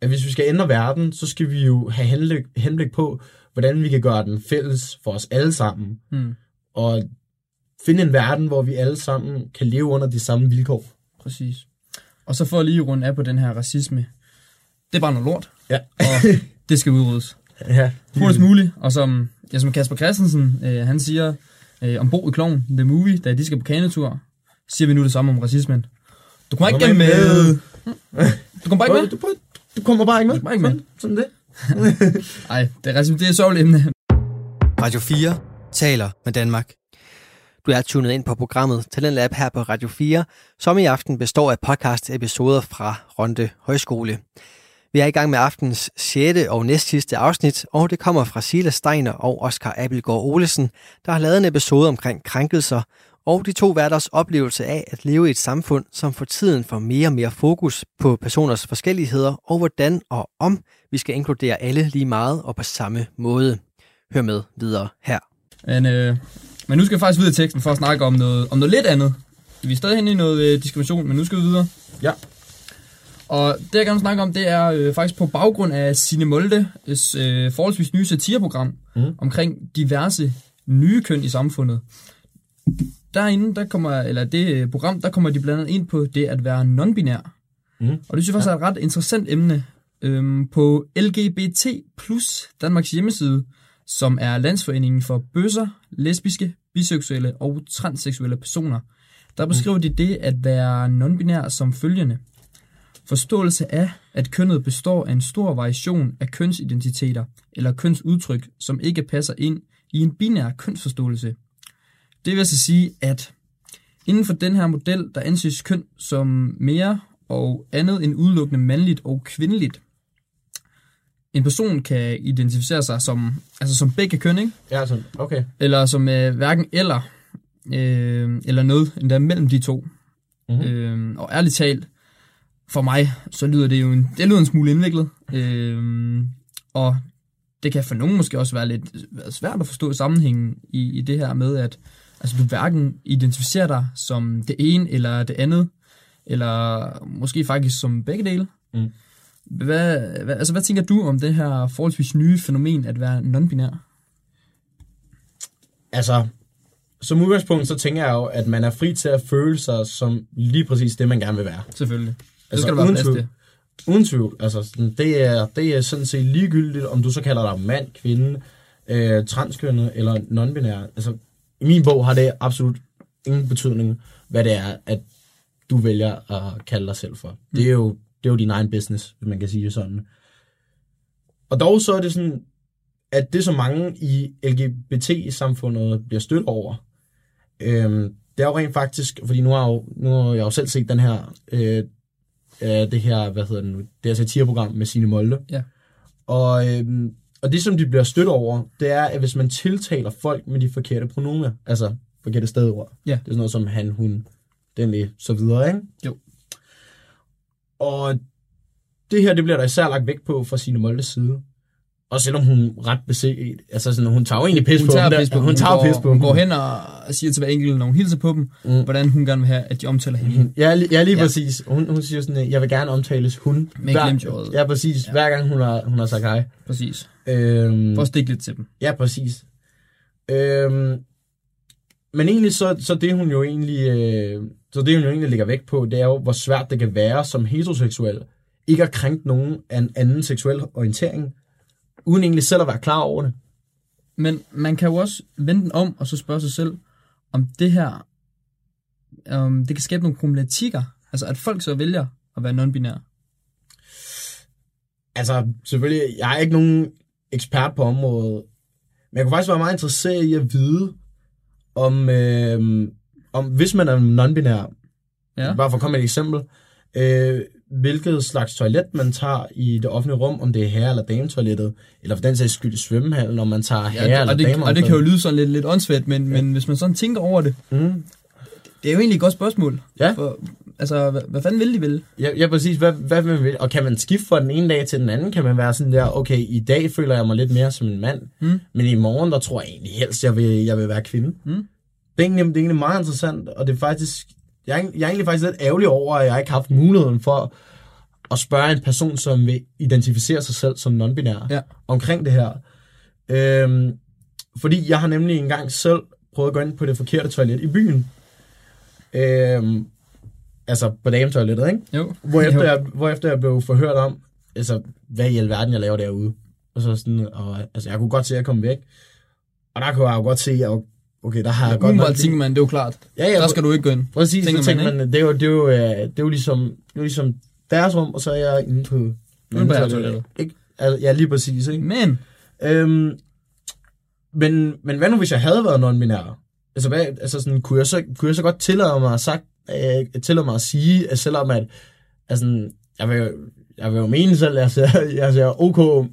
at hvis vi skal ændre verden, så skal vi jo have henblik, henblik på, hvordan vi kan gøre den fælles for os alle sammen. Mm. Og finde en verden, hvor vi alle sammen kan leve under de samme vilkår. Præcis. Og så for at lige runde af på den her racisme. Det er bare noget lort, Ja. og <laughs> det skal udryddes. ja. Hurtigst muligt. Og som, ja, som Kasper Christensen, øh, han siger øh, om Bo i Kloven, The Movie, da de skal på kanetur, siger vi nu det samme om racismen. Du kommer ikke Kom med. Du kommer bare ikke Du, med. du, du kommer bare ikke med. Du kommer ikke med. Sådan, sådan det. Nej, det er, racisme, det er sørgeligt emne. Radio 4 taler med Danmark. Du er tunet ind på programmet Talentlab her på Radio 4, som i aften består af podcast-episoder fra Ronde Højskole. Vi er i gang med aftens 6. og næstsidste afsnit, og det kommer fra Silas Steiner og Oscar Abelgaard Olesen, der har lavet en episode omkring krænkelser og de to værters oplevelse af at leve i et samfund, som for tiden får mere og mere fokus på personers forskelligheder, og hvordan og om vi skal inkludere alle lige meget og på samme måde. Hør med videre her. Men, øh, men nu skal vi faktisk videre i teksten for at snakke om noget, om noget lidt andet. Vi er stadig henne i noget øh, diskrimination, men nu skal vi videre. Ja. Og det, jeg gerne vil snakke om, det er øh, faktisk på baggrund af Sine Moldes øh, forholdsvis nye satireprogram Mhm. mm. omkring diverse nye køn i samfundet. Derinde, der kommer, eller det øh, program, der kommer de blandt andet ind på det at være non-binær. Mhm. Og det synes jeg faktisk er et ret interessant emne. Øhm, på LGBT plus Danmarks hjemmeside, som er Landsforeningen for bøsser, lesbiske, biseksuelle og transseksuelle personer, der beskriver de det at være non-binær som følgende. Forståelse af, at kønnet består af en stor variation af kønsidentiteter eller kønsudtryk, som ikke passer ind i en binær kønsforståelse. Det vil altså sige, at inden for den her model, der anses køn som mere og andet end udelukkende mandligt og kvindeligt. En person kan identificere sig som, altså som begge køn, ikke? Ja, sådan, okay. eller som øh, hverken eller, øh, eller noget endda mellem de to. Mhm. Mm-hmm. Øh, og ærligt talt, for mig, så lyder det jo en, det lyder en smule indviklet. Øh, og det kan for nogen måske også være lidt være svært at forstå sammenhængen i, i det her med, at altså, du hverken identificerer dig som det ene eller det andet, eller måske faktisk som begge dele. Mm. Hvad, hvad, altså, hvad tænker du om det her forholdsvis nye fænomen at være non-binær? Altså, som udgangspunkt, så tænker jeg jo, at man er fri til at føle sig som lige præcis det, man gerne vil være. Selvfølgelig. Det Altså, skal der være uden tvivl. Uden tvivl. Altså, sådan, det, er, det er sådan set ligegyldigt, om du så kalder dig mand, kvinde, øh, transkønnet eller non-binær. Altså, i min bog har det absolut ingen betydning, hvad det er, at du vælger at kalde dig selv for. Det er jo, det er jo din egen business, hvis man kan sige det sådan. Og dog så er det sådan, at det, som mange i LGBT-samfundet bliver stødt over, øhm, det er jo rent faktisk, fordi nu har jeg jo, nu har jeg jo selv set den her, øh, øh, det her, hvad hedder det nu, det her satireprogram med sine Molde. Ja. Og, øhm, og det, som de bliver stødt over, det er, at hvis man tiltaler folk med de forkerte pronomer, altså forkerte stedord, Ja. det er sådan noget som han, hun, den, det, så videre, ikke? Jo. Og det her, det bliver der især lagt vægt på fra sine Moldes side. Og selvom hun ret beset, altså sådan, hun tager jo egentlig pis Hun på tager dem. pis på dem. Hun tager går, pis på Hun går hen og siger til hver enkelt, når hun hilser på dem, Mm. hvordan hun gerne vil have, at de omtaler hende. Ja, li- ja lige Ja. præcis. Hun, hun siger sådan, jeg vil gerne omtales hun. Med glimt i øjet. Ja, præcis. Ja. Hver gang hun har, hun har sagt hej. Præcis. Øhm, For at stikke lidt til dem. ja, præcis. Øhm, men egentlig så, så det hun jo egentlig, øh, så det hun jo egentlig lægger vægt på, det er jo, hvor svært det kan være som heteroseksuel, ikke at krænke nogen af en anden seksuel orientering, uden egentlig selv at være klar over det. Men man kan jo også vende den om, og så spørge sig selv, om det her, um, det kan skabe nogle problematikker. Altså, at folk så vælger at være non-binære. Altså, selvfølgelig, jeg er ikke nogen ekspert på området, men jeg kunne faktisk være meget interesseret i at vide, om, øh, om hvis man er non-binær, Ja. bare for at komme med et eksempel, øh, hvilket slags toilet man tager i det offentlige rum, om det er herre- eller dametoilettet, eller for den sags skyld i svømmehallen, om man tager herre- Ja, eller og, det, damer. og det kan jo lyde sådan lidt, lidt åndssvagt, men, ja. men hvis man sådan tænker over det, Mm. det er jo egentlig et godt spørgsmål. Ja. For, altså, hvad, hvad fanden vil de vil? Ja, ja, præcis. Hvad, hvad vil man vil? Og kan man skifte fra den ene dag til den anden? Kan man være sådan der, okay, i dag føler jeg mig lidt mere som en mand, Mm. men i morgen, der tror jeg egentlig helst, jeg vil, jeg vil være kvinde. Mm. Det, er egentlig, det er egentlig meget interessant, og det er faktisk, jeg er, egentlig- jeg er egentlig faktisk lidt ærgerlig over, at jeg ikke har haft muligheden for at spørge en person, som vil identificere sig selv som non-binær, Ja. omkring det her. Øhm, fordi jeg har nemlig engang selv prøvet at gå ind på det forkerte toilet i byen. Øhm, altså på dametoilettet, ikke? Jo. Hvorefter jo. jeg, hvorefter jeg blev forhørt om, altså, hvad i alverden jeg laver derude. Og så sådan, og, altså, jeg kunne godt se, at jeg kom væk. Og der kunne jeg jo godt se, at jeg, okay, der har jeg Ja, godt umiddelbart tænker man, det er jo klart. ja, ja, Der skal du ikke gå ind. præcis, tænker så tænker man, man, det er jo, det er jo, øh, det er jo ligesom, det er jo ligesom deres rum, og så er jeg inde på... Inde på. Ikke? Altså, ja, lige præcis, ikke? Men, Øhm, men, men hvad nu, hvis jeg havde været non-binær? Altså, hvad, altså sådan, kunne, jeg så, kunne jeg så godt tillade mig at, sagt, øh, tillade mig at sige, at selvom at, altså, jeg vil, jeg vil jo mene selv, at jeg ser, jeg ser ok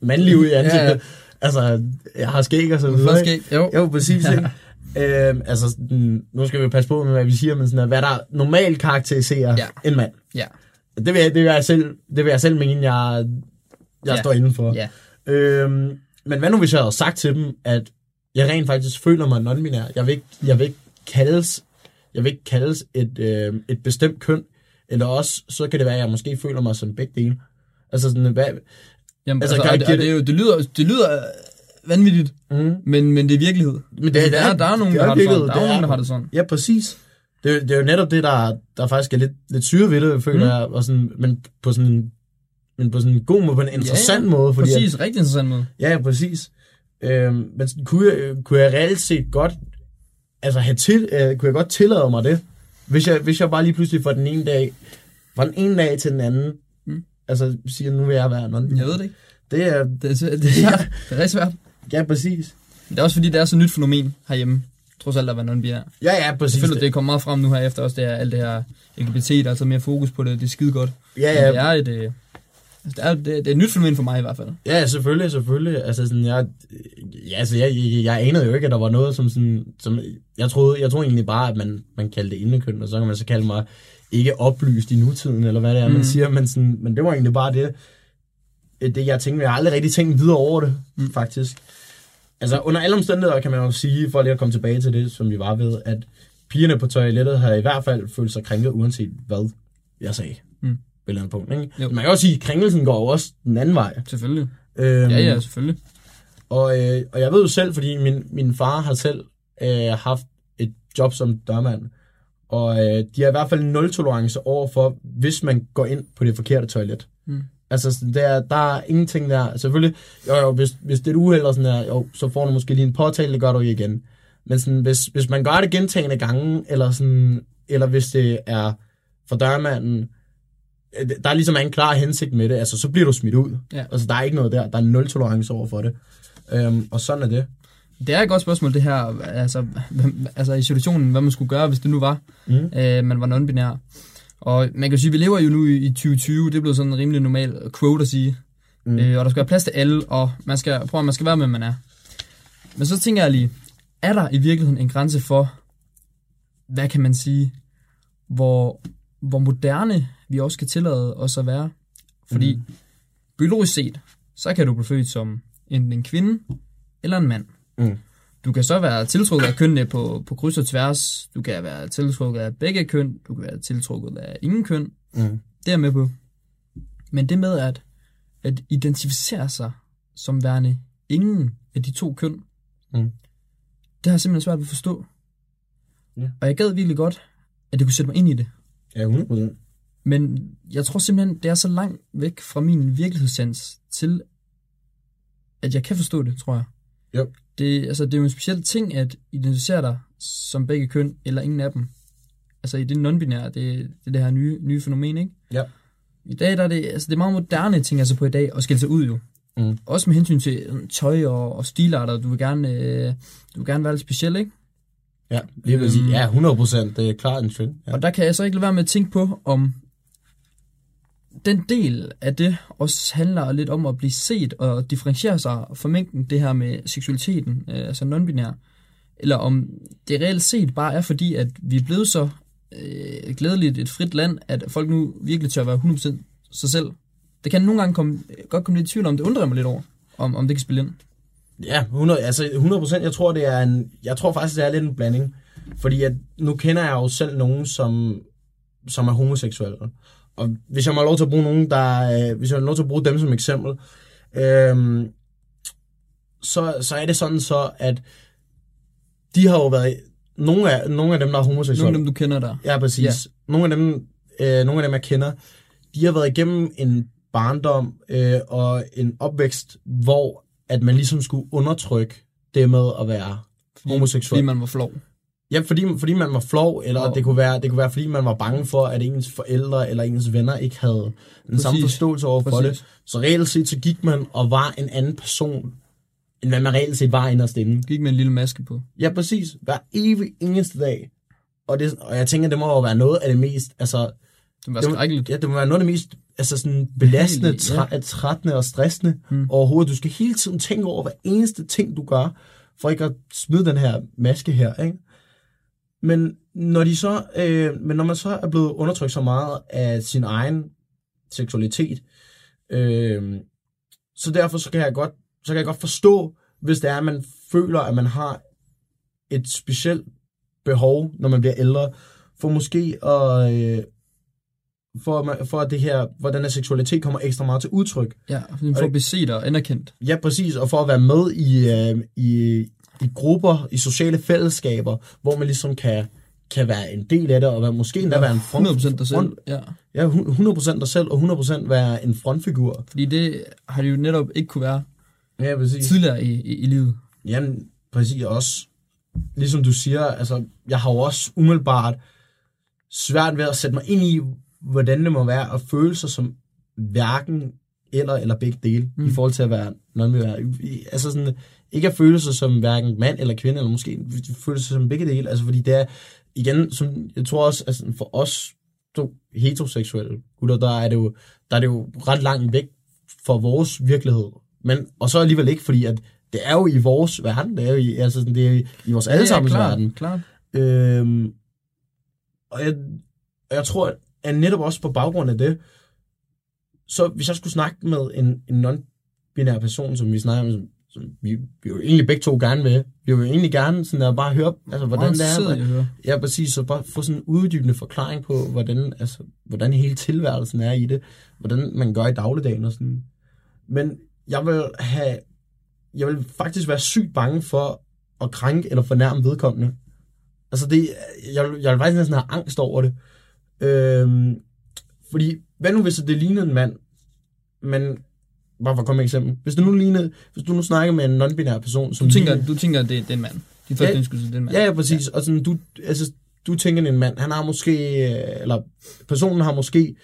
mandlig ud i ansigtet. <laughs> Ja. ja. Altså, jeg har skæg og så videre. ikke? skal, jo. Jo, præcis. Ikke? Øhm, altså, sådan, nu skal vi passe på med, hvad vi siger, men sådan, at hvad der normalt karakteriserer Ja. ja. en mand. Ja. Det vil, jeg, det, vil jeg selv, det vil jeg selv mene, jeg, jeg Ja. står inden for. Ja. Øhm, men hvad nu, hvis jeg havde sagt til dem, at jeg rent faktisk føler mig non-binær? Jeg vil ikke, jeg vil ikke kaldes, jeg vil ikke kaldes et, øh, et bestemt køn, eller også, så kan det være, at jeg måske føler mig som begge dele. Altså sådan, hvad, Jamen, Altså, altså, og, det, og det, er jo, det, lyder, det lyder øh, vanvittigt, mm, men, men det er virkelighed. Men det- Altså, det der, er- er, der er nogen, der er har det sådan. Der er nogen, der har det sådan. Ja, præcis. Det, er- det er jo netop det, der, der faktisk er lidt, lidt syre ved det, føler Mm. jeg, og sådan, men på sådan en men på sådan en god måde, på en interessant ja. måde. Fordi Præcis, rigtig interessant måde. At, ja, ja, præcis. Øhm, men sådan, kunne, jeg, kunne jeg reelt set godt, altså have til, øh, kunne jeg godt tillade mig det, hvis jeg, hvis jeg bare lige pludselig fra den ene dag, fra den ene dag til den anden. Altså siger, nu vil jeg være non Jeg ved det ikke. Det er, Det er, det er, svært. <laughs> det er rigtig svært. ja, præcis. Det er også fordi, det er så nyt fænomen herhjemme. Trods alt at være non-binær. Ja, ja, præcis. Selvfølgelig, det kommer meget frem nu her efter også, det er alt det her LGBT, der er altså mere fokus på det. Det er skide godt. ja, Men ja, det er et, øh, altså, det er, det, er, det er et nyt fænomen for mig i hvert fald. Ja, selvfølgelig, selvfølgelig. Altså sådan, jeg, ja, altså, jeg, jeg, jeg anede jo ikke, at der var noget som sådan, som, jeg troede, jeg troede egentlig bare, at man, man kaldte det indekøn, og så kan man så kalde mig ikke oplyst i nutiden, eller hvad det er, mm. Man siger, men, sådan, men det var egentlig bare det, det jeg tænkte, jeg har aldrig rigtig tænkt videre over det, Mm. faktisk. Altså, under alle omstændigheder kan man jo sige, for lige at komme tilbage til det, som vi var ved, at pigerne på toilettet havde i hvert fald følt sig krænket, uanset hvad jeg sagde. Mm. På et punkt, ikke? Jo. Man kan også sige, at krænkelsen går jo også den anden vej. Selvfølgelig. Øhm, Ja, ja, selvfølgelig. og, øh, og jeg ved jo selv, fordi min, min far har selv øh, haft et job som dørmand, og øh, de har i hvert fald nul tolerance over for, hvis man går ind på det forkerte toilet. Mm. Altså, der, der er ingenting der. Selvfølgelig, jo, jo, hvis, hvis det er et uheld og sådan der, jo, så får du måske lige en påtale, det gør du ikke igen. Men sådan, hvis, hvis man gør det gentagende gange, eller, sådan, eller hvis det er for dørmanden, øh, der er ligesom en klar hensigt med det, altså så bliver du smidt ud. Ja. Altså der er ikke noget der, der er nul tolerance over for det. Øhm, og sådan er det. Det er et godt spørgsmål, det her, altså, hvem- altså i situationen, hvad man skulle gøre, hvis det nu var, Mm. øh, man var non-binær. Og man kan sige, vi lever jo nu i i 2020, det er blevet sådan en rimelig normal quote at sige. Mm. Øh, og der skal være plads til alle, og man skal, prøv at man skal være med, man er. Men så tænker jeg lige, er der i virkeligheden en grænse for, hvad kan man sige, hvor, hvor moderne vi også kan tillade os at være? Fordi mm. biologisk set, så kan du blive født som enten en kvinde eller en mand. Mm. Du kan så være tiltrukket af kønnene på, på kryds og tværs. Du kan være tiltrukket af begge køn. Du kan være tiltrukket af ingen køn. Mm. Det er jeg med på. Men det med at, at identificere sig som værende ingen af de to køn, Mm. det har jeg simpelthen svært ved at forstå. Ja. Og jeg gad virkelig godt, at det kunne sætte mig ind i det. Ja, 100%. Men jeg tror simpelthen, det er så langt væk fra min virkelighedssans til, at jeg kan forstå det, tror jeg. Jo. Det, altså, det er jo en speciel ting at identificere dig som begge køn, eller ingen af dem. Altså i det non-binære, det, det er det her nye, nye fænomen, ikke? Ja. I dag der er det, altså, det er meget moderne ting altså på i dag, at skille sig ud jo. Mm. Også med hensyn til øh, tøj og, og stilarter, du vil gerne, øh, du vil gerne være lidt speciel, ikke? Ja, lige vil sige, Øhm. ja, 100%, det er klart en trend. Ja. Og der kan jeg så ikke lade være med at tænke på, om den del af det også handler lidt om at blive set og differentiere sig fra mængden, det her med seksualiteten, øh, altså non-binær, eller om det reelt set bare er fordi, at vi er blevet så øh, glædeligt et frit land, at folk nu virkelig tør være 100% sig selv. Det kan nogle gange komme, godt komme lidt i tvivl om, det undrer mig lidt over, om, om det kan spille ind. Ja, 100, altså 100%, jeg tror, det er en, jeg tror faktisk, det er lidt en blanding. Fordi at, nu kender jeg jo selv nogen, som, som er homoseksuelle. Og hvis jeg må have lov til at bruge nogen, der, øh, hvis jeg må have lov til at bruge dem som eksempel, øhm, så, så er det sådan så, at de har jo været, nogle af, nogle af dem, der er homoseksuelle, Nogle af dem, du kender der. Ja, præcis. Ja. Nogle, af dem, øh, nogle af dem, jeg kender, de har været igennem en barndom øh, og en opvækst, hvor at man ligesom skulle undertrykke det med at være homoseksuel. fordi man var flov. Ja, fordi, fordi man var flov, eller Og- det, kunne være, det kunne være, fordi man var bange for, at ens forældre eller ens venner ikke havde den Præcis. samme forståelse over for det. Så reelt set, så gik man og var en anden person, end hvad man reelt set var inderst inde. Gik med en lille maske på. Ja, præcis. Hver evig eneste dag. Og, det, og jeg tænker, det må jo være noget af det mest, altså, Det var skrækkeligt. ja, det må være noget af det mest altså sådan belastende, Helt, ja. træ, trættende og stressende Hmm. overhovedet. Du skal hele tiden tænke over hver eneste ting, du gør, for ikke at smide den her maske her, ikke? Men når, de så, øh, men når man så er blevet undertrykt så meget af sin egen seksualitet, øh, så derfor så kan jeg godt, så kan jeg godt forstå, hvis det er, at man føler, at man har et specielt behov, når man bliver ældre, for måske at, øh, for, at man- for at det her, hvor den her seksualitet kommer ekstra meget til udtryk. Ja, for at blive set og anerkendt. Ja, præcis, og for at være med i, øh, i, i grupper, i sociale fællesskaber, hvor man ligesom kan, kan være en del af det, og være, måske endda være en front, 100% dig selv. Ja. ja, hu- 100% dig selv, og 100% være en frontfigur. Fordi det har det jo netop ikke kunne være Ja, præcis. tidligere i, i, i livet. Jamen, præcis også. Ligesom du siger, altså, jeg har jo også umiddelbart svært ved at sætte mig ind i, hvordan det må være at føle sig som hverken eller eller begge dele, mm. i forhold til at være non Altså sådan, ikke at føle sig som hverken mand eller kvinde, eller måske føle sig som begge dele, altså fordi det er, igen, som jeg tror også, altså for os to heteroseksuelle gutter, der er det jo, der er det jo ret langt væk fra vores virkelighed. Men, og så alligevel ikke, fordi at det er jo i vores verden, det er jo i, altså det er i, i vores allesammens klart, verden. klart. Øhm, og jeg, og jeg tror, at netop også på baggrund af det, så hvis jeg skulle snakke med en, en non-binær person, som vi snakker om, vi, vi jo egentlig begge to gerne vil, vi vil jo egentlig gerne sådan at bare høre, altså, hvordan det er. Ja, præcis. Så bare få sådan en uddybende forklaring på, hvordan, altså, hvordan hele tilværelsen er i det. Hvordan man gør i dagligdagen og sådan. Men jeg vil have... Jeg vil faktisk være sygt bange for at krænke eller fornærme vedkommende. Altså det... Jeg, jeg vil faktisk næsten have angst over det. Øhm, fordi, hvad nu hvis det lignede en mand, men... Bare for at komme med et eksempel. Hvis du nu lignede, hvis du nu snakker med en non-binær person, som Du tænker, lignede- du tænker det, det er en mand. De første Ja. ja, indskud, det er en mand. Ja, ja, præcis. Ja. Og sådan, du, altså, du tænker, en mand, han har måske, øh, eller personen har måske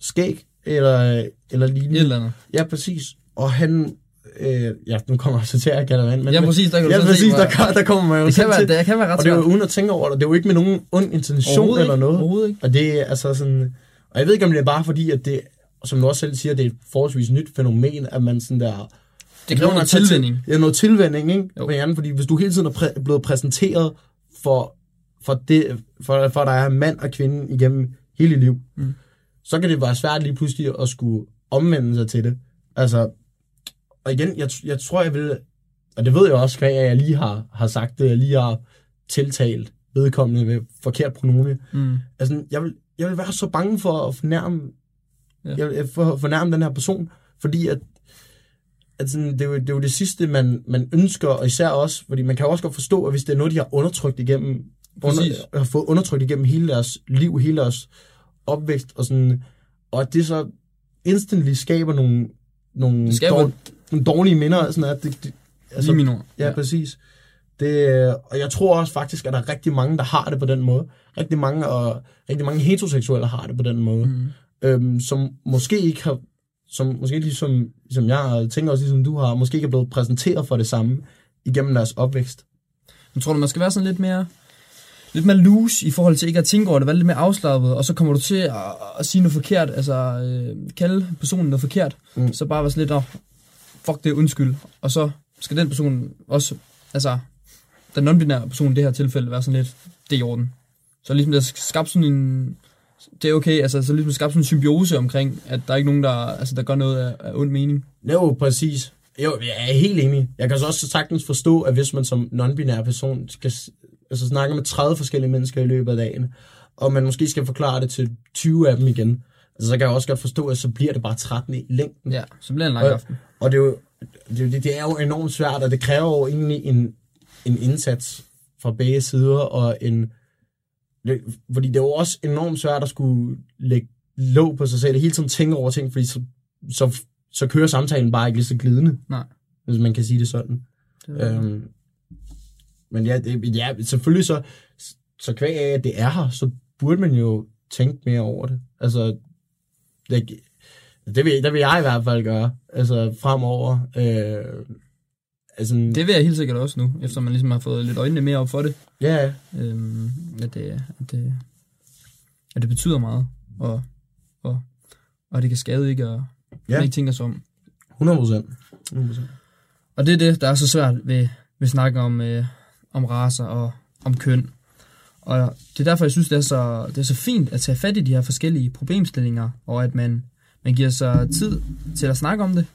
skæg, eller, eller lignende. Et eller andet. Ja, præcis. Og han, øh, ja, nu kommer jeg så til at kalde mand, men, Ja, præcis, der kan du ja, præcis, se, der, hvor- der, kommer man jo Det kan, være, til. det kan være ret Og det er jo uden at tænke over det. Det er jo ikke med nogen ond intention eller ikke. noget. Overhovedet ikke. Og det er altså sådan, og jeg ved ikke, om det er bare fordi, at det, som du også selv siger, det er et forholdsvis nyt fænomen, at man sådan der... Det kræver noget tilvænning. Ja, noget tilvænning, ikke? Jo. Hjernen, fordi hvis du hele tiden er præ- blevet præsenteret for, for, det, for, for at der er mand og kvinde igennem hele dit liv, Mm. så kan det være svært lige pludselig at skulle omvende sig til det. Altså, og igen, jeg, jeg tror, jeg vil, og det ved jeg også, hvad jeg lige har, har sagt det, jeg lige har tiltalt vedkommende ved forkert pronome. Mm. Altså, jeg vil, jeg vil være så bange for at fornærme, Ja. jeg vil, fornærme den her person, fordi at, at sådan, det, er jo, det er jo det sidste, man, man ønsker, og især også, fordi man kan jo også godt forstå, at hvis det er noget, de har undertrykt igennem, Præcis. under, har fået undertrykt igennem hele deres liv, hele deres opvækst, og sådan, og at det så instantly skaber nogle, nogle, Det skaber- dår, nogle dårlige minder, sådan at det, det, Altså, Lige. Ja, ja, præcis. Det, og jeg tror også faktisk, at der er rigtig mange, der har det på den måde. Rigtig mange, og rigtig mange heteroseksuelle har det på den måde. Mm. Øhm, som måske ikke har, som måske ligesom, ligesom jeg, tænker også ligesom du har, måske ikke er blevet præsenteret for det samme igennem deres opvækst. Jeg tror, du, man skal være sådan lidt mere, lidt mere loose i forhold til ikke at tænke over det, være lidt mere afslappet, og så kommer du til at, at sige noget forkert, altså øh, kalde personen noget forkert, Mm. så bare være sådan lidt, oh, fuck det, undskyld. Og så skal den person også, altså den non-binære person i det her tilfælde, være sådan lidt, det er i orden. Så ligesom der er skabt sådan en, det er okay, altså så ligesom skabt sådan en symbiose omkring, at der er ikke nogen, der, altså, der gør noget af, af ond mening. Jo, præcis. Jo, jeg er helt enig. Jeg kan så også sagtens forstå, at hvis man som non-binær person skal altså, snakke med 30 forskellige mennesker i løbet af dagen, og man måske skal forklare det til 20 af dem igen, altså, så kan jeg også godt forstå, at så bliver det bare 13 i længden. Ja, så bliver det en lang Og- aften. Og det er, jo, det, er jo- det er jo enormt svært, og det kræver jo egentlig en, en indsats fra begge sider, og en... Fordi det jo også enormt svært at skulle lægge låg på sig selv, og hele tiden tænke over ting, fordi så, så, så kører samtalen bare ikke lige så glidende, Nej. hvis man kan sige det sådan. Det Øhm, men ja, det, ja, selvfølgelig så, så kvæg af, at det er her, så burde man jo tænke mere over det. Altså, det, det, vil, det vil jeg i hvert fald gøre, altså fremover. Øh, altså, Det vil jeg helt sikkert også nu, efter man ligesom har fået lidt øjnene mere op for det. ja, Øhm, at, det, at, det, at det betyder meget, og, og, og det kan skade ikke, og Ja. ja. ikke tænker sig om. 100 procent. 100 Og det er det, der er så svært ved, vil snakke om, øh, om raser og om køn. Og det er derfor, jeg synes, det er, så, det er så fint at tage fat i de her forskellige problemstillinger, og at man, man giver sig tid til at snakke om det.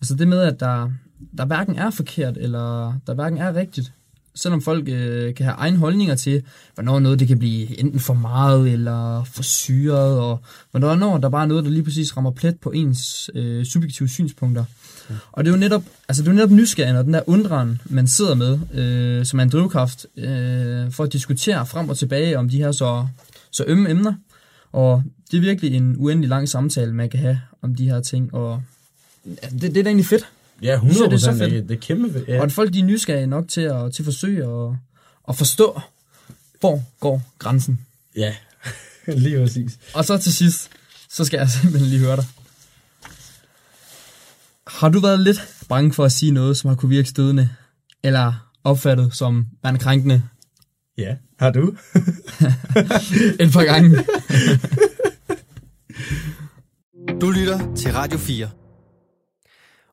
Altså det med, at der, der hverken er forkert, eller der hverken er rigtigt. Selvom folk øh, kan have egen holdninger til, hvornår noget det kan blive enten for meget eller for syret, og hvornår der bare er noget, der lige præcis rammer plet på ens øh, subjektive synspunkter. Og det er jo netop, altså det er jo netop nysgerrigheden og den der undren, man sidder med, øh, som er en drivkraft, øh, for at diskutere frem og tilbage om de her så, så ømme emner. Og det er virkelig en uendelig lang samtale, man kan have om de her ting, og ja, det, det er da egentlig fedt. Ja, synes, 100 det er så procent. Det, fedt. det er kæmpe fedt. Ja. Og at folk de er nysgerrige nok til at, til at forsøge at, at forstå, hvor går grænsen. ja, <laughs> lige præcis. Og så til sidst, så skal jeg simpelthen lige høre dig. Har du været lidt bange for at sige noget, som har kunne virke stødende, eller opfattet som værende krænkende Ja, har du? <laughs> et par gange? <laughs> Du lytter til Radio 4.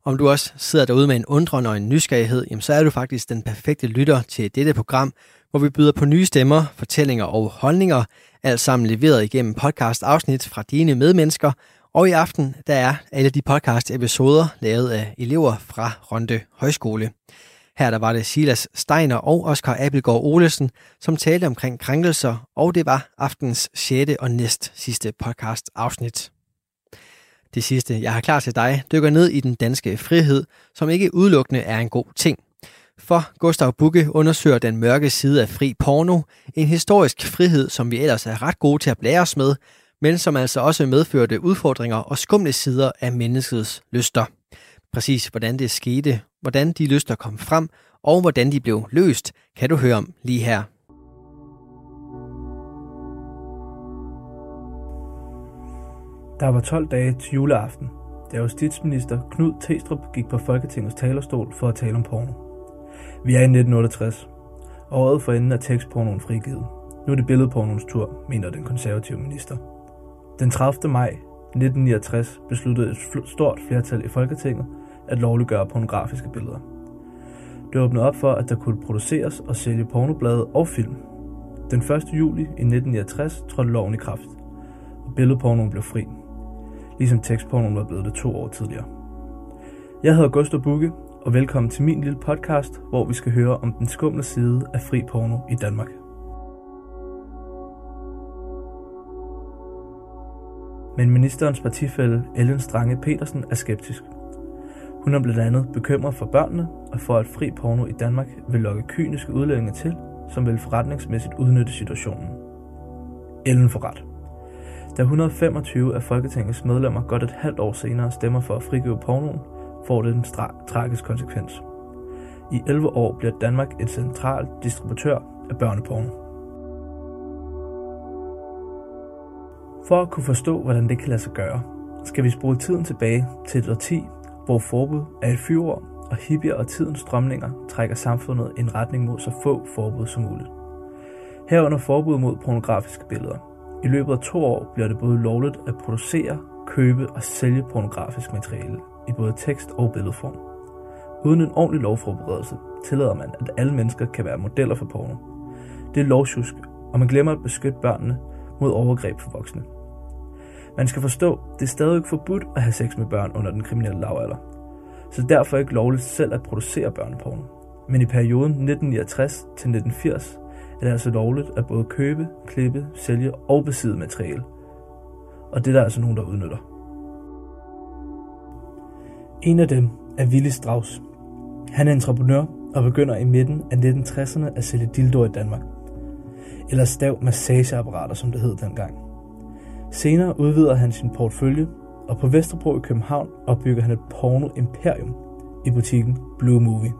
Om du også sidder derude med en undren og en nysgerrighed, jamen så er du faktisk den perfekte lytter til dette program, hvor vi byder på nye stemmer, fortællinger og holdninger, alt sammen leveret igennem podcast-afsnit fra dine medmennesker. Og i aften, der er alle de podcast-episoder lavet af elever fra Ronde Højskole. Her der var det Silas Steiner og Oscar Abelgaard Olesen, som talte omkring krænkelser, og det var aftens 6. og næst sidste podcast-afsnit. Det sidste, jeg har klar til dig, dykker ned i den danske frihed, som ikke udelukkende er en god ting. For Gustav Bukke undersøger den mørke side af fri porno, en historisk frihed, som vi ellers er ret gode til at blære os med, men som altså også medførte udfordringer og skumle sider af menneskets lyster. Præcis hvordan det skete, hvordan de lyster kom frem, og hvordan de blev løst, kan du høre om lige her. Der var 12 dage til juleaften, da justitsminister Knud Testrup gik på Folketingets talerstol for at tale om porno. Vi er i 1968. Året for enden er tekstpornoen frigivet. Nu er det billedpornoens tur, mener den konservative minister. Den 30. maj 1969 besluttede et stort flertal i Folketinget at lovliggøre pornografiske billeder. Det åbnede op for, at der kunne produceres og sælge pornoblade og film. Den 1. juli i 1969 trådte loven i kraft, og billedpornoen blev fri ligesom tekstpornoen var blevet det to år tidligere. Jeg hedder Gustav Bukke, og velkommen til min lille podcast, hvor vi skal høre om den skumle side af fri porno i Danmark. Men ministerens partifælle Ellen Strange Petersen er skeptisk. Hun er blandt andet bekymret for børnene og for, at fri porno i Danmark vil lokke kyniske udlændinge til, som vil forretningsmæssigt udnytte situationen. Ellen får ret. Da 125 af Folketingets medlemmer godt et halvt år senere stemmer for at frigive pornoen, får det en stra- tragisk konsekvens. I 11 år bliver Danmark en central distributør af børneporno. For at kunne forstå, hvordan det kan lade sig gøre, skal vi spole tiden tilbage til et årti, hvor forbud er et fyrår, og hippier og tidens strømninger trækker samfundet i en retning mod så få forbud som muligt. Herunder forbud mod pornografiske billeder, i løbet af to år bliver det både lovligt at producere, købe og sælge pornografisk materiale i både tekst- og billedform. Uden en ordentlig lovforberedelse tillader man, at alle mennesker kan være modeller for porno. Det er lovsjusk, og man glemmer at beskytte børnene mod overgreb for voksne. Man skal forstå, det er stadig forbudt at have sex med børn under den kriminelle lavalder. Så derfor er ikke lovligt selv at producere børneporno. Men i perioden 1969 til 1980 er det altså lovligt at både købe, klippe, sælge og besidde materiale. Og det er der altså nogen, der udnytter. En af dem er Willy Strauss. Han er entreprenør og begynder i midten af 1960'erne at sælge dildoer i Danmark. Eller stav massageapparater, som det hed dengang. Senere udvider han sin portefølje, og på Vesterbro i København opbygger han et porno-imperium i butikken Blue Movie.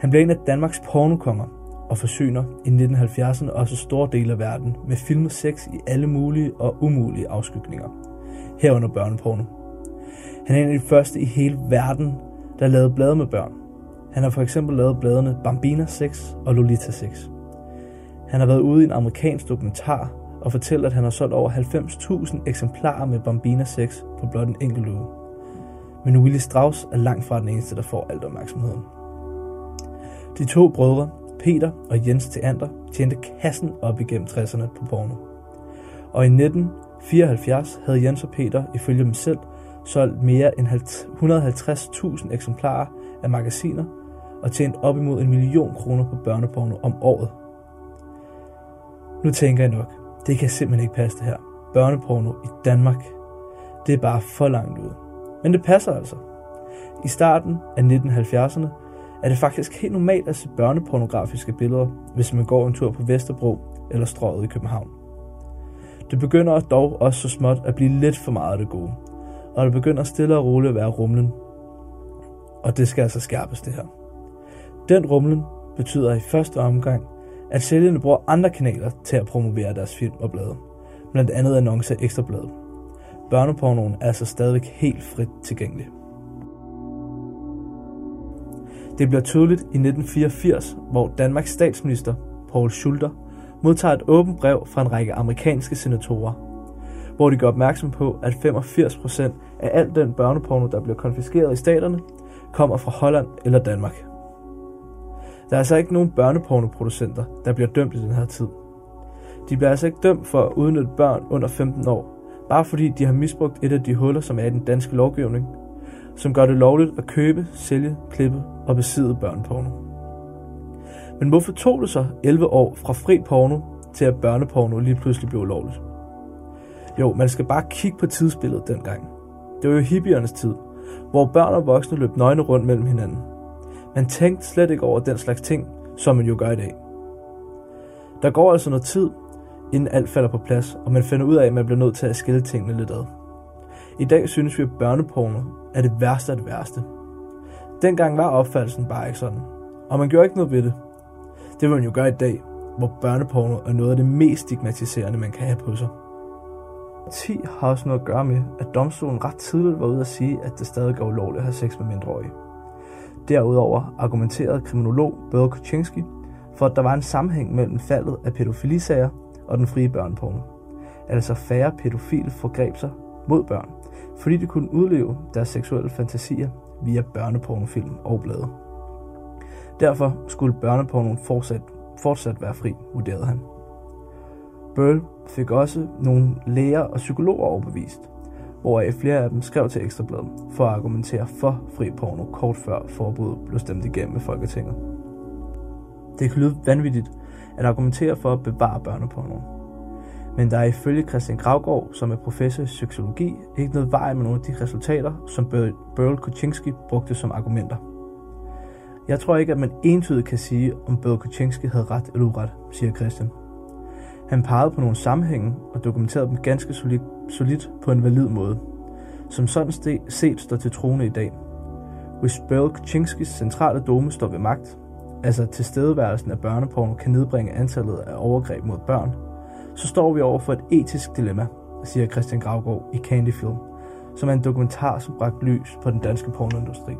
Han bliver en af Danmarks pornokonger og forsyner i 1970'erne også store dele af verden med film og sex i alle mulige og umulige afskygninger, herunder børneporno. Han er en af de første i hele verden, der lavede blade med børn. Han har for eksempel lavet bladene Bambina 6 og Lolita 6. Han har været ude i en amerikansk dokumentar og fortæller, at han har solgt over 90.000 eksemplarer med Bambina 6 på blot en enkelt uge. Men Willy Strauss er langt fra den eneste, der får alt opmærksomheden. De to brødre, Peter og Jens Theander, tjente kassen op igennem 60'erne på porno. Og i 1974 havde Jens og Peter, ifølge dem selv, solgt mere end 150.000 eksemplarer af magasiner og tjent op imod en million kroner på børneporno om året. Nu tænker jeg nok, det kan simpelthen ikke passe det her. Børneporno i Danmark, det er bare for langt ud. Men det passer altså. I starten af 1970'erne er det faktisk helt normalt at se børnepornografiske billeder, hvis man går en tur på Vesterbro eller strøget i København. Det begynder dog også så småt at blive lidt for meget af det gode, og det begynder stille og roligt at være rumlen. Og det skal altså skærpes det her. Den rumlen betyder i første omgang, at sælgerne bruger andre kanaler til at promovere deres film og blade, blandt andet annoncer ekstra ekstrabladet. Børnepornoen er altså stadig helt frit tilgængelig. Det bliver tydeligt i 1984, hvor Danmarks statsminister, Paul Schulter, modtager et åbent brev fra en række amerikanske senatorer, hvor de gør opmærksom på, at 85% af al den børneporno, der bliver konfiskeret i staterne, kommer fra Holland eller Danmark. Der er altså ikke nogen børnepornoproducenter, der bliver dømt i den her tid. De bliver altså ikke dømt for at udnytte børn under 15 år, bare fordi de har misbrugt et af de huller, som er i den danske lovgivning, som gør det lovligt at købe, sælge, klippe og besidde børneporno. Men hvorfor tog det så 11 år fra fri porno til at børneporno lige pludselig blev lovligt? Jo, man skal bare kigge på tidsbilledet dengang. Det var jo hippiernes tid, hvor børn og voksne løb nøgne rundt mellem hinanden. Man tænkte slet ikke over den slags ting, som man jo gør i dag. Der går altså noget tid, inden alt falder på plads, og man finder ud af, at man bliver nødt til at skille tingene lidt ad. I dag synes vi, at børneporno er det værste af det værste. Dengang var opfattelsen bare ikke sådan, og man gjorde ikke noget ved det. Det vil man jo gøre i dag, hvor børneporno er noget af det mest stigmatiserende, man kan have på sig. 10 har også noget at gøre med, at domstolen ret tidligt var ude at sige, at det stadig er ulovligt at have sex med mindreårige. Derudover argumenterede kriminolog Børge Kuczynski for, at der var en sammenhæng mellem faldet af pædofilisager og den frie børneporno. Altså færre pædofile forgreb sig mod børn, fordi de kunne udleve deres seksuelle fantasier via børnepornofilm og blade. Derfor skulle børnepornoen fortsat, fortsat være fri, vurderede han. Burl fik også nogle læger og psykologer overbevist, hvoraf flere af dem skrev til Ekstrabladet for at argumentere for fri porno kort før forbuddet blev stemt igennem i Folketinget. Det kan lyde vanvittigt at argumentere for at bevare børnepornoen. Men der er ifølge Christian Gravgaard, som er professor i psykologi, ikke noget vej med nogle af de resultater, som Burl Kuczynski brugte som argumenter. Jeg tror ikke, at man entydigt kan sige, om Burl Kuczynski havde ret eller uret, siger Christian. Han pegede på nogle sammenhænge og dokumenterede dem ganske solidt, solid på en valid måde, som sådan set står til trone i dag. Hvis Burl Kuczynskis centrale dome står ved magt, altså tilstedeværelsen af børneporno kan nedbringe antallet af overgreb mod børn, så står vi over for et etisk dilemma, siger Christian Gravgaard i Candyfilm, som er en dokumentar, som bragte lys på den danske pornoindustri.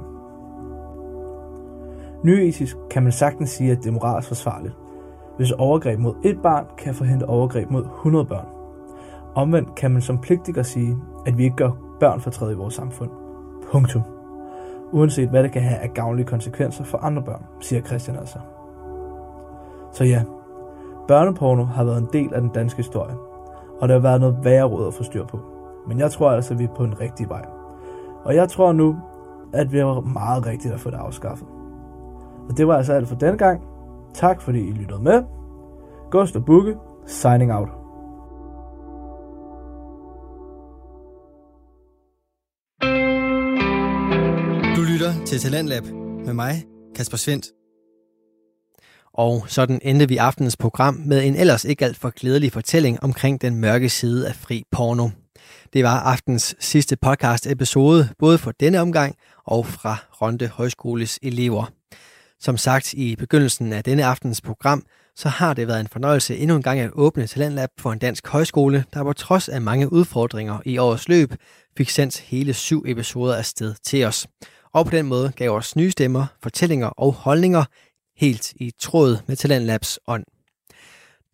Nyetisk kan man sagtens sige, at det er moralsk forsvarligt, hvis overgreb mod et barn kan forhindre overgreb mod 100 børn. Omvendt kan man som pligtiger sige, at vi ikke gør børn fortræde i vores samfund. Punktum. Uanset hvad det kan have af gavnlige konsekvenser for andre børn, siger Christian altså. Så ja, børneporno har været en del af den danske historie, og der har været noget værre råd at få styr på. Men jeg tror altså, at vi er på en rigtig vej. Og jeg tror nu, at vi var meget rigtigt at få det afskaffet. Og det var altså alt for denne gang. Tak fordi I lyttede med. Gustav Bukke, signing out. Du lytter til Talentlab med mig, Kasper Svendt. Og sådan endte vi aftenens program med en ellers ikke alt for glædelig fortælling omkring den mørke side af fri porno. Det var aftens sidste podcast episode, både for denne omgang og fra Ronde Højskoles elever. Som sagt i begyndelsen af denne aftens program, så har det været en fornøjelse endnu en gang at åbne Talentlab for en dansk højskole, der på trods af mange udfordringer i årets løb, fik sendt hele syv episoder afsted til os. Og på den måde gav os nye stemmer, fortællinger og holdninger helt i tråd med Talentlabs ånd.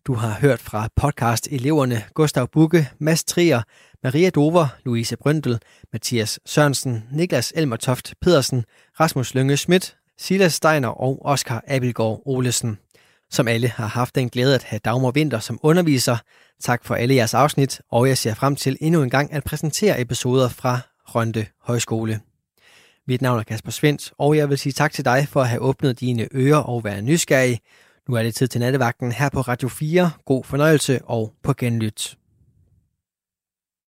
Du har hørt fra podcast-eleverne Gustav Bukke, Mads Trier, Maria Dover, Louise Brøndel, Mathias Sørensen, Niklas Elmertoft Pedersen, Rasmus Lønge Schmidt, Silas Steiner og Oscar Abelgaard Olesen, som alle har haft den glæde at have Dagmar Vinter som underviser. Tak for alle jeres afsnit, og jeg ser frem til endnu en gang at præsentere episoder fra Rønde Højskole. Mit navn er Kasper Svendt, og jeg vil sige tak til dig for at have åbnet dine ører og være nysgerrig. Nu er det tid til nattevagten her på Radio 4. God fornøjelse og på genlyt.